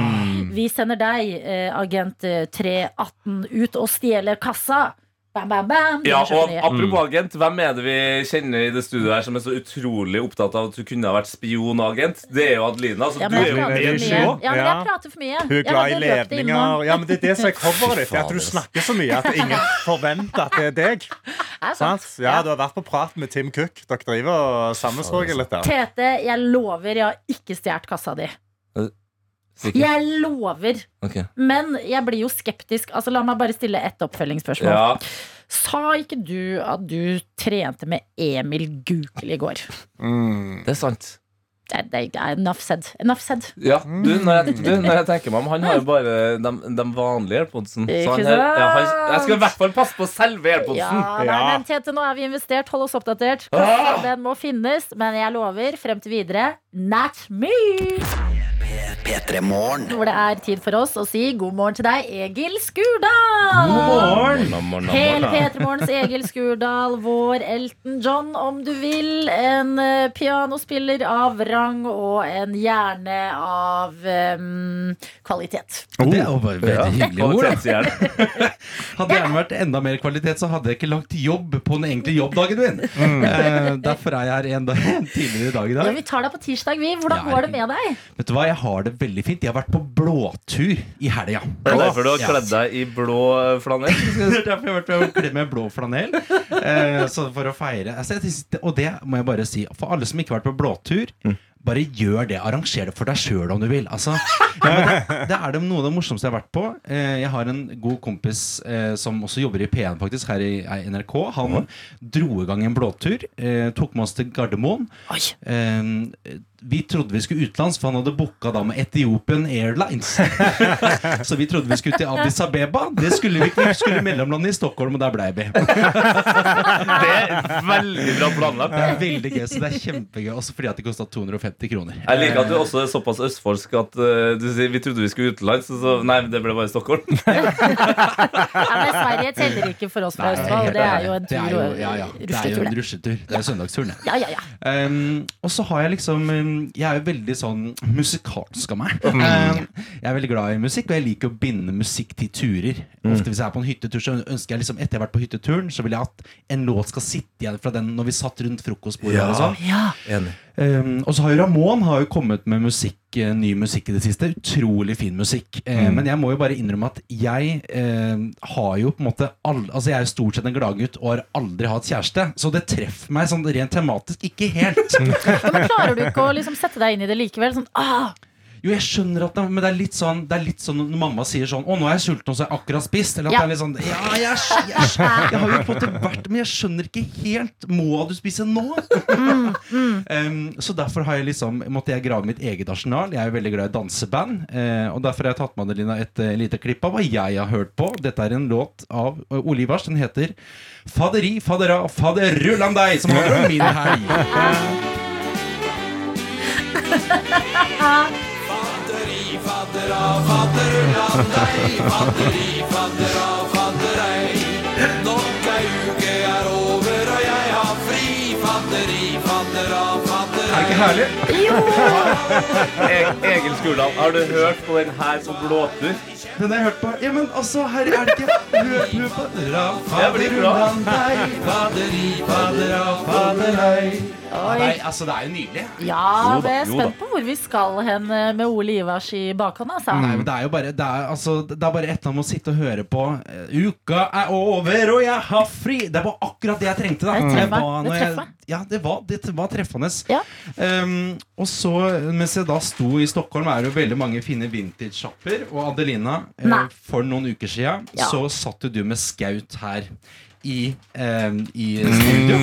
Vi sender deg, eh, agent eh, 318 Ut og stjeler kassa Bam, bam, bam Ja, og. Apropos agent, hvem er det vi kjenner i det studioet her som er så utrolig opptatt av at du kunne ha vært spionagent? Det er jo Adelina. Så ja, du men er jeg mye. Ja, men jeg prater for mye Hun er glad i ledninger. Ja, men Det er det som er coveret ditt. At du snakker så mye at ingen forventer at det er deg. Er sant? Sant? Ja, Du har vært på prat med Tim Cook. Dere driver og sammensvorger litt der. Tete, jeg lover jeg har ikke stjålet kassa di. Sikker? Jeg lover. Okay. Men jeg blir jo skeptisk. Altså, la meg bare stille ett oppfølgingsspørsmål. Ja. Sa ikke du at du trente med Emil Gukild i går? Mm. Det er sant. Det, det er enough said. Enough said. Ja, du, når jeg, du, når jeg tenker meg om, han har jo bare de, de vanlige AirPodsen. Så han, er- ja, han, jeg skal i hvert fall passe på selve AirPodsen. Ja, nei, men Tete, nå er vi investert. Hold oss oppdatert. Ah! Den må finnes. Men jeg lover, frem til videre, not me! P3 Hvor det er tid for oss å si god morgen til deg, Egil Skurdal. God morgen, Hele morgen. P3 Morgens Egil Skurdal, vår Elton John, om du vil. En eh, pianospiller av rang og en hjerne av um, kvalitet. Det var veldig hyggelig ord. Hadde gjerne vært enda mer kvalitet, så hadde jeg ikke lagt jobb på den egentlige jobbdagen min. Eh, derfor er jeg her en dag tidligere i dag i Ja, vi tar deg på tirsdag, vi. Hvordan Ja, går det med deg? Vet du hva, Jeg har det veldig fint. Jeg har vært på blåtur i helga. Det er derfor du har kledd deg i blå flanell. Det er derfor jeg har vært kledd med blå flanell. Eh, så for å feire altså, Og det må jeg bare si. For alle som ikke har vært på blåtur, bare gjør det. Arranger det for deg sjøl om du vil. Altså, ja, det, det er det noe av det morsomste jeg har vært på. Eh, jeg har en god kompis eh, som også jobber i P1 faktisk, her i, NRK. Han dro i gang en blåtur. Tok med oss til Gardermoen. Oi. Vi trodde vi skulle utenlands, for han hadde booka da med Ethiopian Airlines. så vi trodde vi skulle til Addis Abeba. Det skulle vi ikke. Vi skulle mellomlande i Stockholm, og der blei vi. Det er veldig bra planlagt. Det er veldig gøy, så det er kjempegøy. Også fordi at det kosta 250 kroner. Jeg liker at du også er såpass østfoldsk at uh, du sier vi trodde vi skulle utenlands. Så, så nei, det ble bare Stockholm. Ja, men Sverige teller ikke for oss fra Østfold. Det er jo en Det er jo, ja, ja. Det er jo en det. rusletur. Det er søndagsturen, det. Ja, ja, ja. Um, og så har jeg liksom um, Jeg er jo veldig sånn musikalsk av meg. Um, jeg er veldig glad i musikk, og jeg liker å binde musikk til turer. Ofte Hvis jeg er på en hyttetur, så ønsker jeg liksom etter jeg har vært på hytteturen, så vil jeg at en låt skal sitte igjen fra den når vi satt rundt frokostbordet. Ja. Og sånn. Ja. Um, og så har jo Ramón har jo kommet med musikk, eh, ny musikk i det siste. Utrolig fin musikk. Eh, Men jeg må jo bare innrømme at jeg uh, har jo på en måte all, Altså jeg er jo stort sett en gladgutt og har aldri hatt kjæreste. Så det treffer meg sånn rent tematisk ikke helt. Ja, men klarer du ikke å liksom sette deg inn i det likevel? Sånn, ah, Jo, jeg skjønner at det, Men det er litt sånn Det er litt sånn når mamma sier sånn 'Å, nå er jeg sulten, og så har jeg akkurat spist'. Eller at Ja. det er litt sånn Ja, jeg, jeg, jeg, jeg har jo på en måte vært Men jeg skjønner ikke helt Må du spise nå? um, så derfor har jeg liksom måtte jeg grave mitt eget arsenal. Jeg er jo veldig glad i danseband. Uh, og derfor har jeg tatt med Adelina et uh, lite klipp av hva jeg har hørt på. Dette er en låt av uh, Olivars. Den heter 'Faderi, fadera, faderullan deg', som handler om min helg. Er det ikke herlig? E- Egil Skurdal, har du hørt på den her som blåtur? Den har jeg hørt på. Ja, men altså, her er det ikke Hør, hør på faderullan deg, faderi, fadera, faderei. Oi. Nei, altså, det er jo nydelig. ja, Jo da, jeg er spent på hvor vi skal hen eh, med Ole Ivars i bakhånd. Altså. Nei, men det er jo bare Det er, altså, det er bare et eller annet med å sitte og høre på eh, Uka er over, og jeg har fri. Det var akkurat det jeg trengte. da Det var- Det jeg- Ja, det var, det var treffende. Ja. Um, og så, mens jeg da sto i Stockholm, er det jo veldig mange fine vintage-shopper. Og Adelina, eh, Nei. for noen uker siden, Ja. så satt jo du med skaut her. I, eh, i studio.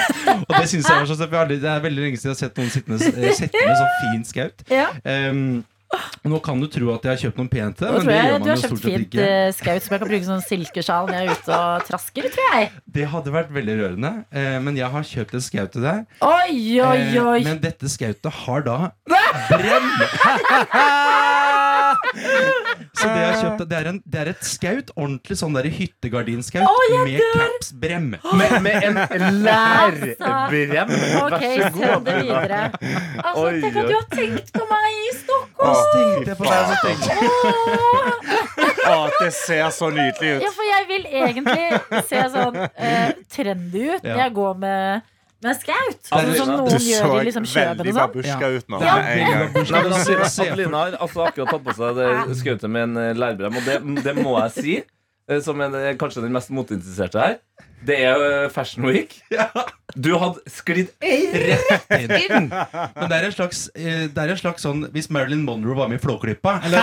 og det synes jeg var så søtt. har Det er veldig lenge siden jeg har sett noen sittende, sittende så fint fin skaut. Ja. Um, nå kan du tro at jeg har kjøpt noe pent til deg, men det jeg gjør du man har jo kjøpt stort sett fint eh, skaut som jeg kan bruke som silkesjal når jeg er ute og trasker, tror jeg. Det hadde vært veldig rørende, eh, men jeg har kjøpt et skaut til deg. Oi, oi, Eh, oi. men dette skautet har da brem! Så det jeg har kjøpt, det er, en, det er et skaut, ordentlig sånn der hyttegardinskaut Å, jeg med capsbrem. Med, med en lærbrem? Ok, Vær så send god. det videre. Altså, Oi, tenk at du har tenkt på meg i Stockholm! Så tenkte jeg på deg, så tenkte jeg Å, det ser så nydelig ut. Ja, for jeg vil egentlig se sånn eh, trendy ut når Ja. jeg går med, med skaut. Altså, Sånn som Du så gjør i liksom Kjøben veldig og sånn. babusjka ut nå. Ja. Nei, men Adelina har altså akkurat tatt på seg det skautet med en eh, lærbrem, og det, det må jeg si, eh, som en, eh, kanskje den mest motinteresserte her. Det er eh, Fashion Week. Du hadde sklidd rett inn. Men det er en slags, eh, det er en slags sånn Hvis Marilyn Monroe var med i Flåklypa eller,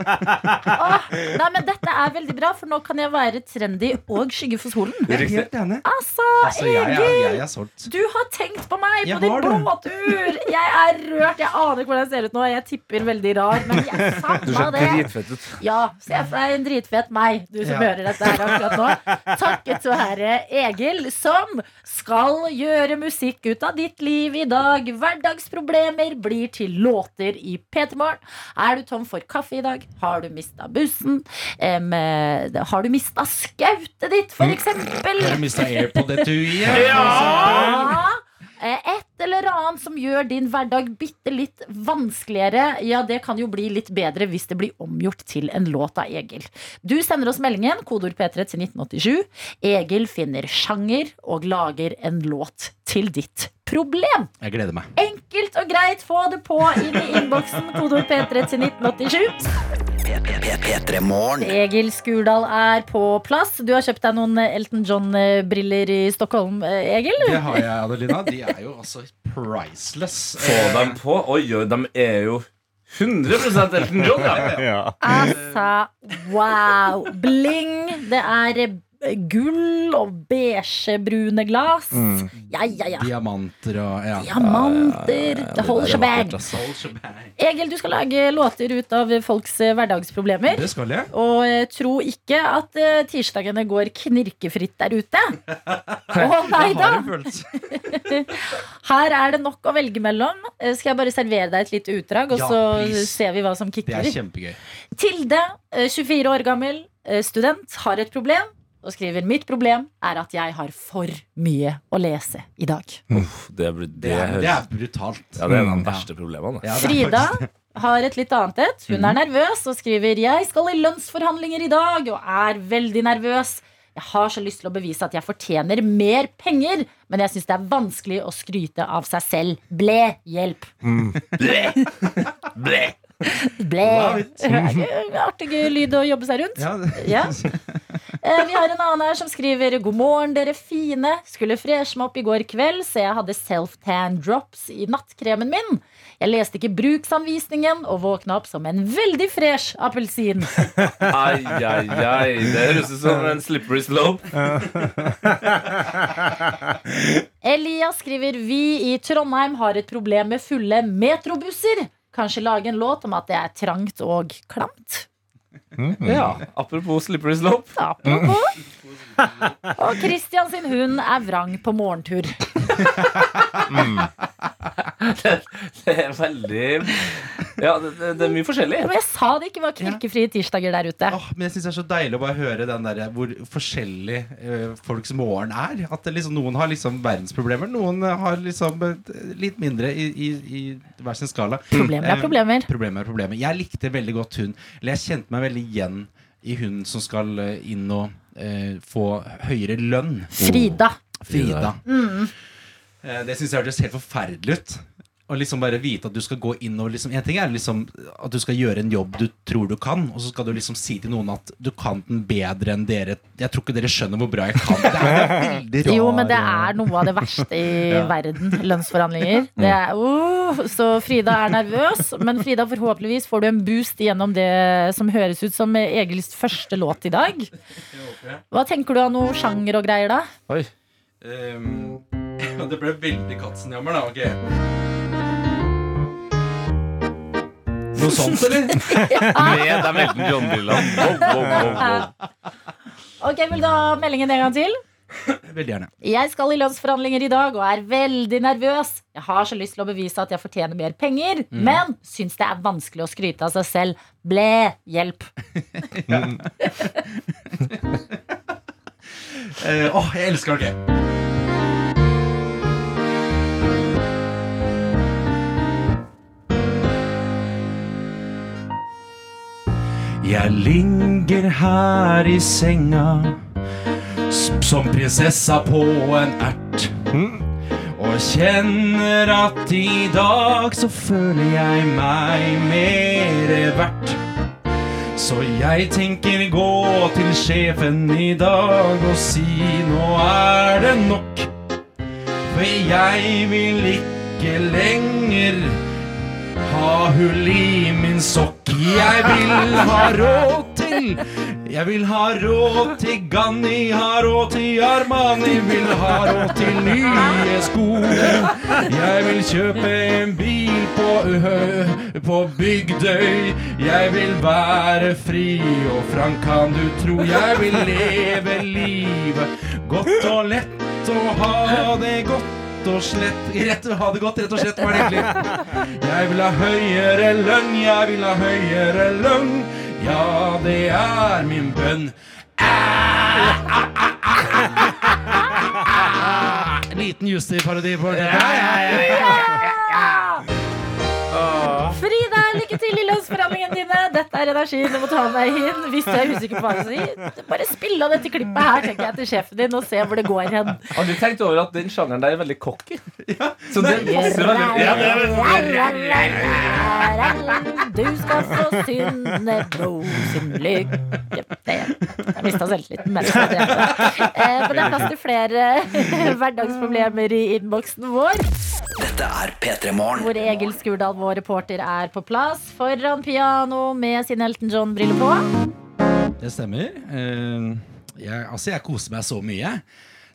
Åh, nei, men dette er veldig bra, for nå kan jeg være trendy og skygge for solen. Helt enig. Altså, Altså, jeg, Egil! jeg solgt. Du har tenkt på meg Jeg på din båttur! Jeg er rørt. Jeg aner ikke hvordan jeg ser ut nå. Jeg tipper veldig rar, men jeg savna det. dritfett ut. Ja, se for deg en dritfet meg, du som Ja. hører dette her akkurat nå. Takket være Egil, som skal gjøre musikk ut av ditt liv i dag. Hverdagsproblemer blir til låter i P3 Morgen. Er du tom for kaffe i dag? Har du mista bussen? Eh, har du mista skautet ditt, for eksempel? Har du mista AirPod-etuiet? Ja. Eh, Et eller annet som gjør din hverdag bitte litt vanskeligere, ja, det kan jo bli litt bedre hvis det blir omgjort til en låt av Egil. Du sender oss meldingen, kodeord P3 til 1987. Egil finner sjanger og lager en låt til ditt problem. Jeg gleder meg. Enkelt og greit, få det på inn i innboksen, Kodord P3 til 1987. P3 Egil Skurdal er på plass. Du har kjøpt deg noen Elton John-briller i Stockholm, Egil? Det har jeg, Adelina. De er jo altså priceless. Få dem på. Oi, oi, de er jo 100% Elton John, ja. Ja. Altså, wow. Bling. Det er gull og beigebrune glass. Mm. Ja, ja, ja. Diamanter og ja. Diamanter. The whole shebang. Egil, du skal lage låter ut av folks eh, hverdagsproblemer. Det skal jeg. Og eh, tro ikke at eh, tirsdagene går knirkefritt der ute. Å nei da! Her er det nok å velge mellom. Skal jeg bare servere deg et lite utdrag, og Ja, så please. ser vi hva som Det er kjempegøy. Tilde, eh, 24 år gammel, student, har et problem. Og skriver mitt problem er at jeg har for mye å lese i dag. Uff, det, det, Det er, det er brutalt. Ja, det er en av Mm, de verste problemene. Ja, Frida har et litt annet et. Hun er nervøs og skriver Jeg skal i lønnsforhandlinger i dag og er veldig nervøs. Jeg har så lyst til å bevise at jeg fortjener mer penger, men jeg syns det er vanskelig å skryte av seg selv. Ble hjelp. Ble. Ble. Ble. Artig lyd å jobbe seg rundt. Ja, Vi har en annen her som skriver God morgen, dere fine. Skulle freshe meg opp i går kveld, så jeg hadde self-tan drops i nattkremen min. Jeg leste ikke bruksanvisningen og våkna opp som en veldig fresh appelsin. Ai, ai, ai. Det høres ut som en slippery slope. Elias skriver Vi i Trondheim har et problem med fulle metrobusser. Kanskje lage en låt om at det er trangt og klamt. Ja, Apropos slippery slope. Apropos. Og Christian sin hund er vrang på morgentur. Det er veldig Ja, det, det, det er mye forskjellig. Men jeg sa det ikke var knirkefrie tirsdager der ute. Åh, men jeg synes det er så deilig å bare høre den der, hvor forskjellig eh, folks morgen er. At det liksom, Noen har liksom verdensproblemer, noen har liksom eh, litt mindre i, i, i hver sin skala. Problemer er Eh, problemer. Problemer er problemer. Jeg likte veldig godt hun Eller jeg kjente meg veldig igjen i hun som skal eh, inn og eh, få høyere lønn. Frida. Frida. Mm. Eh, Det syns jeg hørtes helt forferdelig ut. Å liksom bare vite at du skal gå inn og liksom En ting er liksom at du skal gjøre en jobb du tror du kan, og så skal du liksom si til noen at du kan den bedre enn dere. Jeg tror ikke dere skjønner hvor bra jeg kan. Det er, veldig rar Jo, men det er noe av det verste i Ja. verden. Lønnsforhandlinger. Det er, uh, så Frida er nervøs, men Frida, forhåpentligvis får du en boost gjennom det som høres ut som Egils første låt i dag. Hva tenker du av noe sjanger og greier, da? Oi. Ehm, det ble veldig Katzenjammer, da. ok Noe sånt, eller? Med dem Elton John Dylan. Wow, wow, wow, wow. Ok, Vil du ha meldingen en gang til? Veldig gjerne. Jeg skal i lønnsforhandlinger i dag og er veldig nervøs. Jeg har så lyst til å bevise at jeg fortjener mer penger, men syns det er vanskelig å skryte av seg selv. Ble hjelp. Eh, Åh, jeg elsker det. Jeg ligger her i senga som prinsessa på en ert. Og kjenner at i dag så føler jeg meg mere verdt. Så jeg tenker gå til sjefen i dag og si nå er det nok. For jeg vil ikke lenger ha hull i min sokk. Jeg vil ha råd til Jeg vil ha råd til Ganni, ha råd til Armani, vil ha råd til nye sko. Jeg vil kjøpe en bil på, på Bygdøy. Jeg vil være fri og frank, kan du tro. Jeg vil leve livet godt og lett og ha det godt og slett Rett ha det godt, rett og slett, var det egentlig. Jeg vil ha høyere lønn, jeg vil ha høyere lønn. Ja, det er min bønn. Liten Justi-parodi på det. Frida, lykke til i lønnsforhandlingene dine. Dette er energien du må ta med deg inn. Hvis du er usikker på hva du sier, bare spill av dette klippet her tenker jeg til sjefen din og se hvor det går hen. Har du tenkt over at den sjangeren der er veldig cocky? Så den passer veldig ja, Du skal få synne bro sin lykke Jeg mista selvtilliten. mens jeg er det. Eh, men det er plass til flere hverdagsproblemer i innboksen vår. Dette er P3 Morgen. Hvor Egil Skurdal, vår reporter, er på plass foran piano med sin Elton John-briller på. Det stemmer. Eh, jeg, altså, jeg koser meg så mye.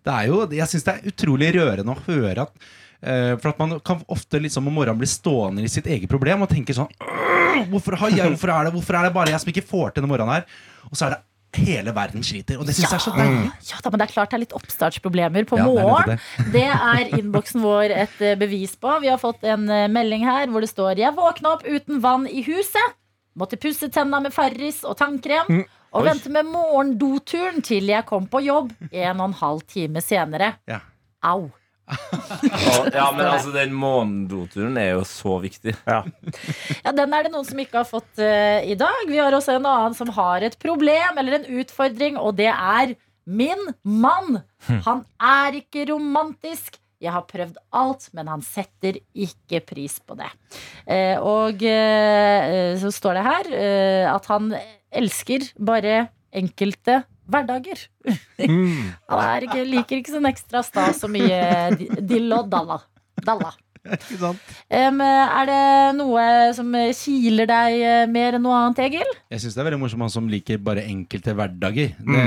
Det er jo, jeg syns det er utrolig rørende å høre at eh, For at man kan ofte liksom om morgenen bli stående i sitt eget problem og tenke sånn hvorfor, har jeg, hvorfor, er det, hvorfor er det bare jeg som ikke får til denne morgenen her? Og så er det hele verden sliter. Og det syns jeg er så deilig. Ja da, men det er klart det er litt oppstartsproblemer på Ja, morgen. Det, Det er innboksen vår et eh, bevis på. Vi har fått en eh, melding her hvor det står Jeg våkna opp uten vann i huset. Måtte pusse tenna med Farris og tannkrem. Og Oi. vente med morgendoturen til jeg kom på jobb en og en halv time senere. Ja. Au. Ja, men altså, den månedoturen er jo så viktig. Ja, Den er det noen som ikke har fått uh, i dag. Vi har også en annen som har et problem eller en utfordring, og det er min mann. Han er ikke romantisk. Jeg har prøvd alt, men han setter ikke pris på det. Uh, og uh, så står det her eh, at han elsker bare enkelte hverdager. Han er ikke, liker ikke sånn ekstra stas så mye di- dill og dalla. dalla. Ikke sant? Um, er det noe som kiler deg eh, mer enn noe annet, Egil? Jeg syns det er veldig morsomt han som liker bare enkelte hverdager. Det,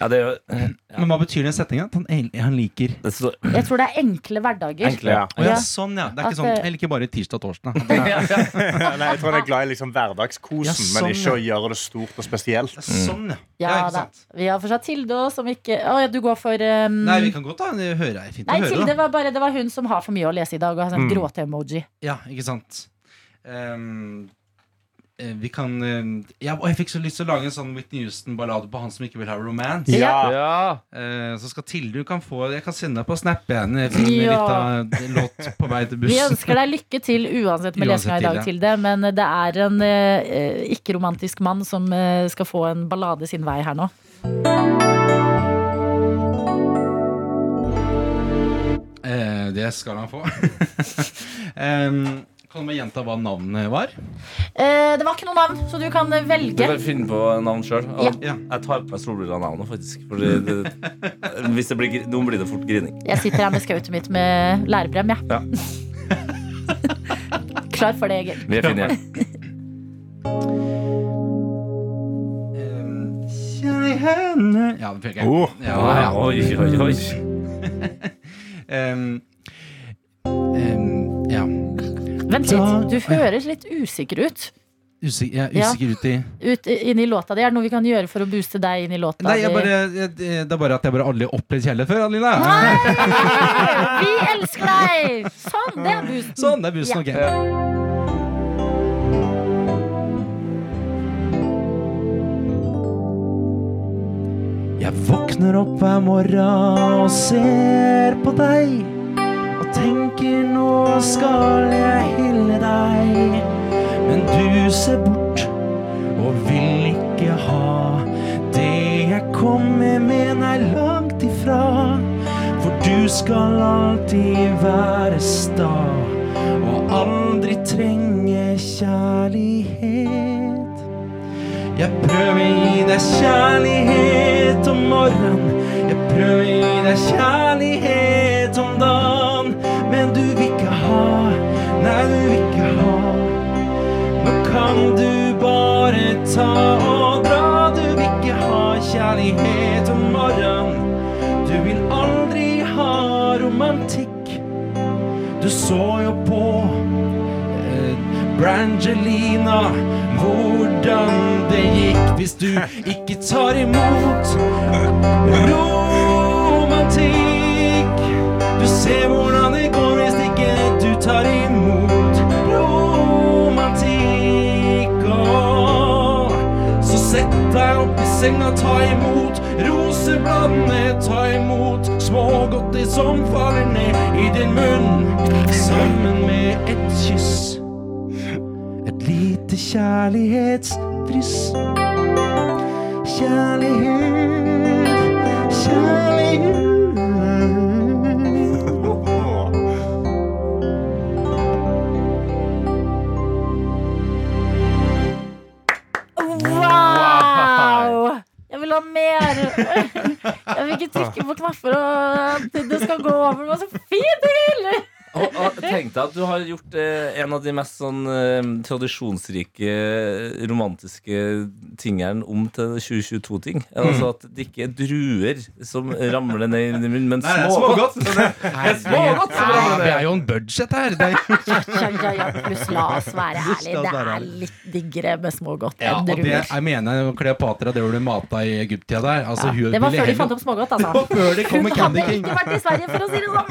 Ja, det ja. Men hva betyr den setningen? At han, han liker det står, Jeg tror det er enkle hverdager. Enkle, ja. Oh, ja, sånn, ja. Det er ikke sånn det- Jeg liker bare tirsdag og torsdag. Nei, jeg tror han er glad i liksom hverdagskosen, Ja, sånn, men ikke å gjøre det stort og spesielt. Sånn, ja. ja Ja, da. Vi har fortsatt Tilde òg, som ikke Å ja, du går for um... Nei, vi kan godt da det hører jeg fint Nei, høre, Tilde var bare Det var hun som har for mye å lese i dag, og sendt Mm. gråte-emoji. Ja, ikke sant. Ehm, eh, vi kan eh, ja, Og jeg fikk så lyst til å lage en sånn Whitney Houston-ballade på han som ikke vil ha romance. Ja. Ja. Uh, så skal Tilde du kan få Jeg kan sende deg på Snap en eh, Ja. låt på vei til Vi ønsker deg lykke til uansett med lesinga i dag, Tilde. Tilde, men det er en uh, ikke-romantisk mann som uh, skal få en ballade sin vei her nå. Eh, det skal han få. um, kan du bare gjenta hva navnet var? Eh, det var ikke noe navn, så du kan velge. Du kan finne på navn sjøl. Ja. Ja. Jeg tar på meg solbrillene nå, faktisk. Fordi det, hvis det blir, nå blir det fort grining. Jeg sitter her med skautet mitt med lærebrem, jeg. Ja. Klar for det, Egil. Vi er finne. igjen. Henne Ja, det fikk jeg. Oh. Ja, ja. Oi, oi, oi. Em, um, ja. Vent litt, du høres litt usikker ut. Usik jeg er Ja. usikker ut i ut inn i låta di. Er det noe vi kan gjøre for å booste deg inn i låta Nei, di? bare, jeg, det er bare at jeg bare aldri har opplevd kjærlighet før, Adelina. Vi elsker deg! Sånn, det er boosten. Sånn, det er boosten, Ja. ok. Jeg våkner opp hver morgen og ser på deg og tenker nå skal jeg hylle deg. Men du ser bort og vil ikke ha det jeg kommer med, nei, langt ifra. For du skal alltid være sta og aldri trenge kjærlighet. Jeg prøver å gi deg kjærlighet om morgenen. Jeg prøver å gi deg kjærlighet om dagen. Men du vil ikke ha, nei, du vil ikke ha. Nå kan du bare ta og dra. Du vil ikke ha kjærlighet om morgenen. Du vil aldri ha romantikk. Du så jo på Brangelina hvordan det gikk hvis du ikke tar imot romantikk. Du ser hvordan det går hvis ikke du tar imot romantikk. Og så sett deg opp i senga, ta imot rosebladene, ta imot smågodter som faller ned i din munn, sammen med et kyss. Et kjærlighetsdryss. Kjærlighet, kjærlighet. Wow! Jeg vil ha mer! Jeg vil ikke trykke på knapper og det skal gå over. Det var så fint! Og, og tenk deg at du har gjort eh, en av de mest sånn eh, tradisjonsrike eh, romantiske tingene om til 2022-ting. Altså at det ikke er druer som ramler ned i munnen, men Nei, det er smågodt. Det er smågodt som ramler Det er jo en budget her. Det er, Ja, ja, ja, pluss la oss være ærlige. Det er litt diggere med smågodt ja, enn og det, druer. jeg mener Kleopatra, det ble mata i Egyptia der. Altså, hun Det var ville før de heller- fant opp smågodt, Det var altså. før de kom Hun med Candy hadde King. ikke vært i Sverige, for å si det sånn.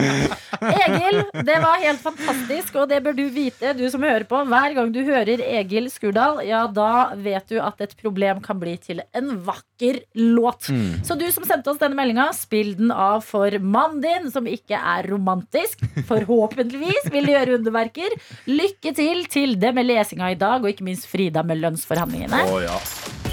Egil, det var helt fantastisk, og det bør du vite, du som hører på. Hver gang du hører Egil Skurdal, ja, da vet du at et problem kan bli til en vakker låt. Mm. Så du som sendte oss denne meldinga, spill den av for mannen din, som ikke er romantisk. Forhåpentligvis vil det gjøre underverker. Lykke til til det med lesinga i dag, og ikke minst Frida med lønnsforhandlingene. Oh, ja.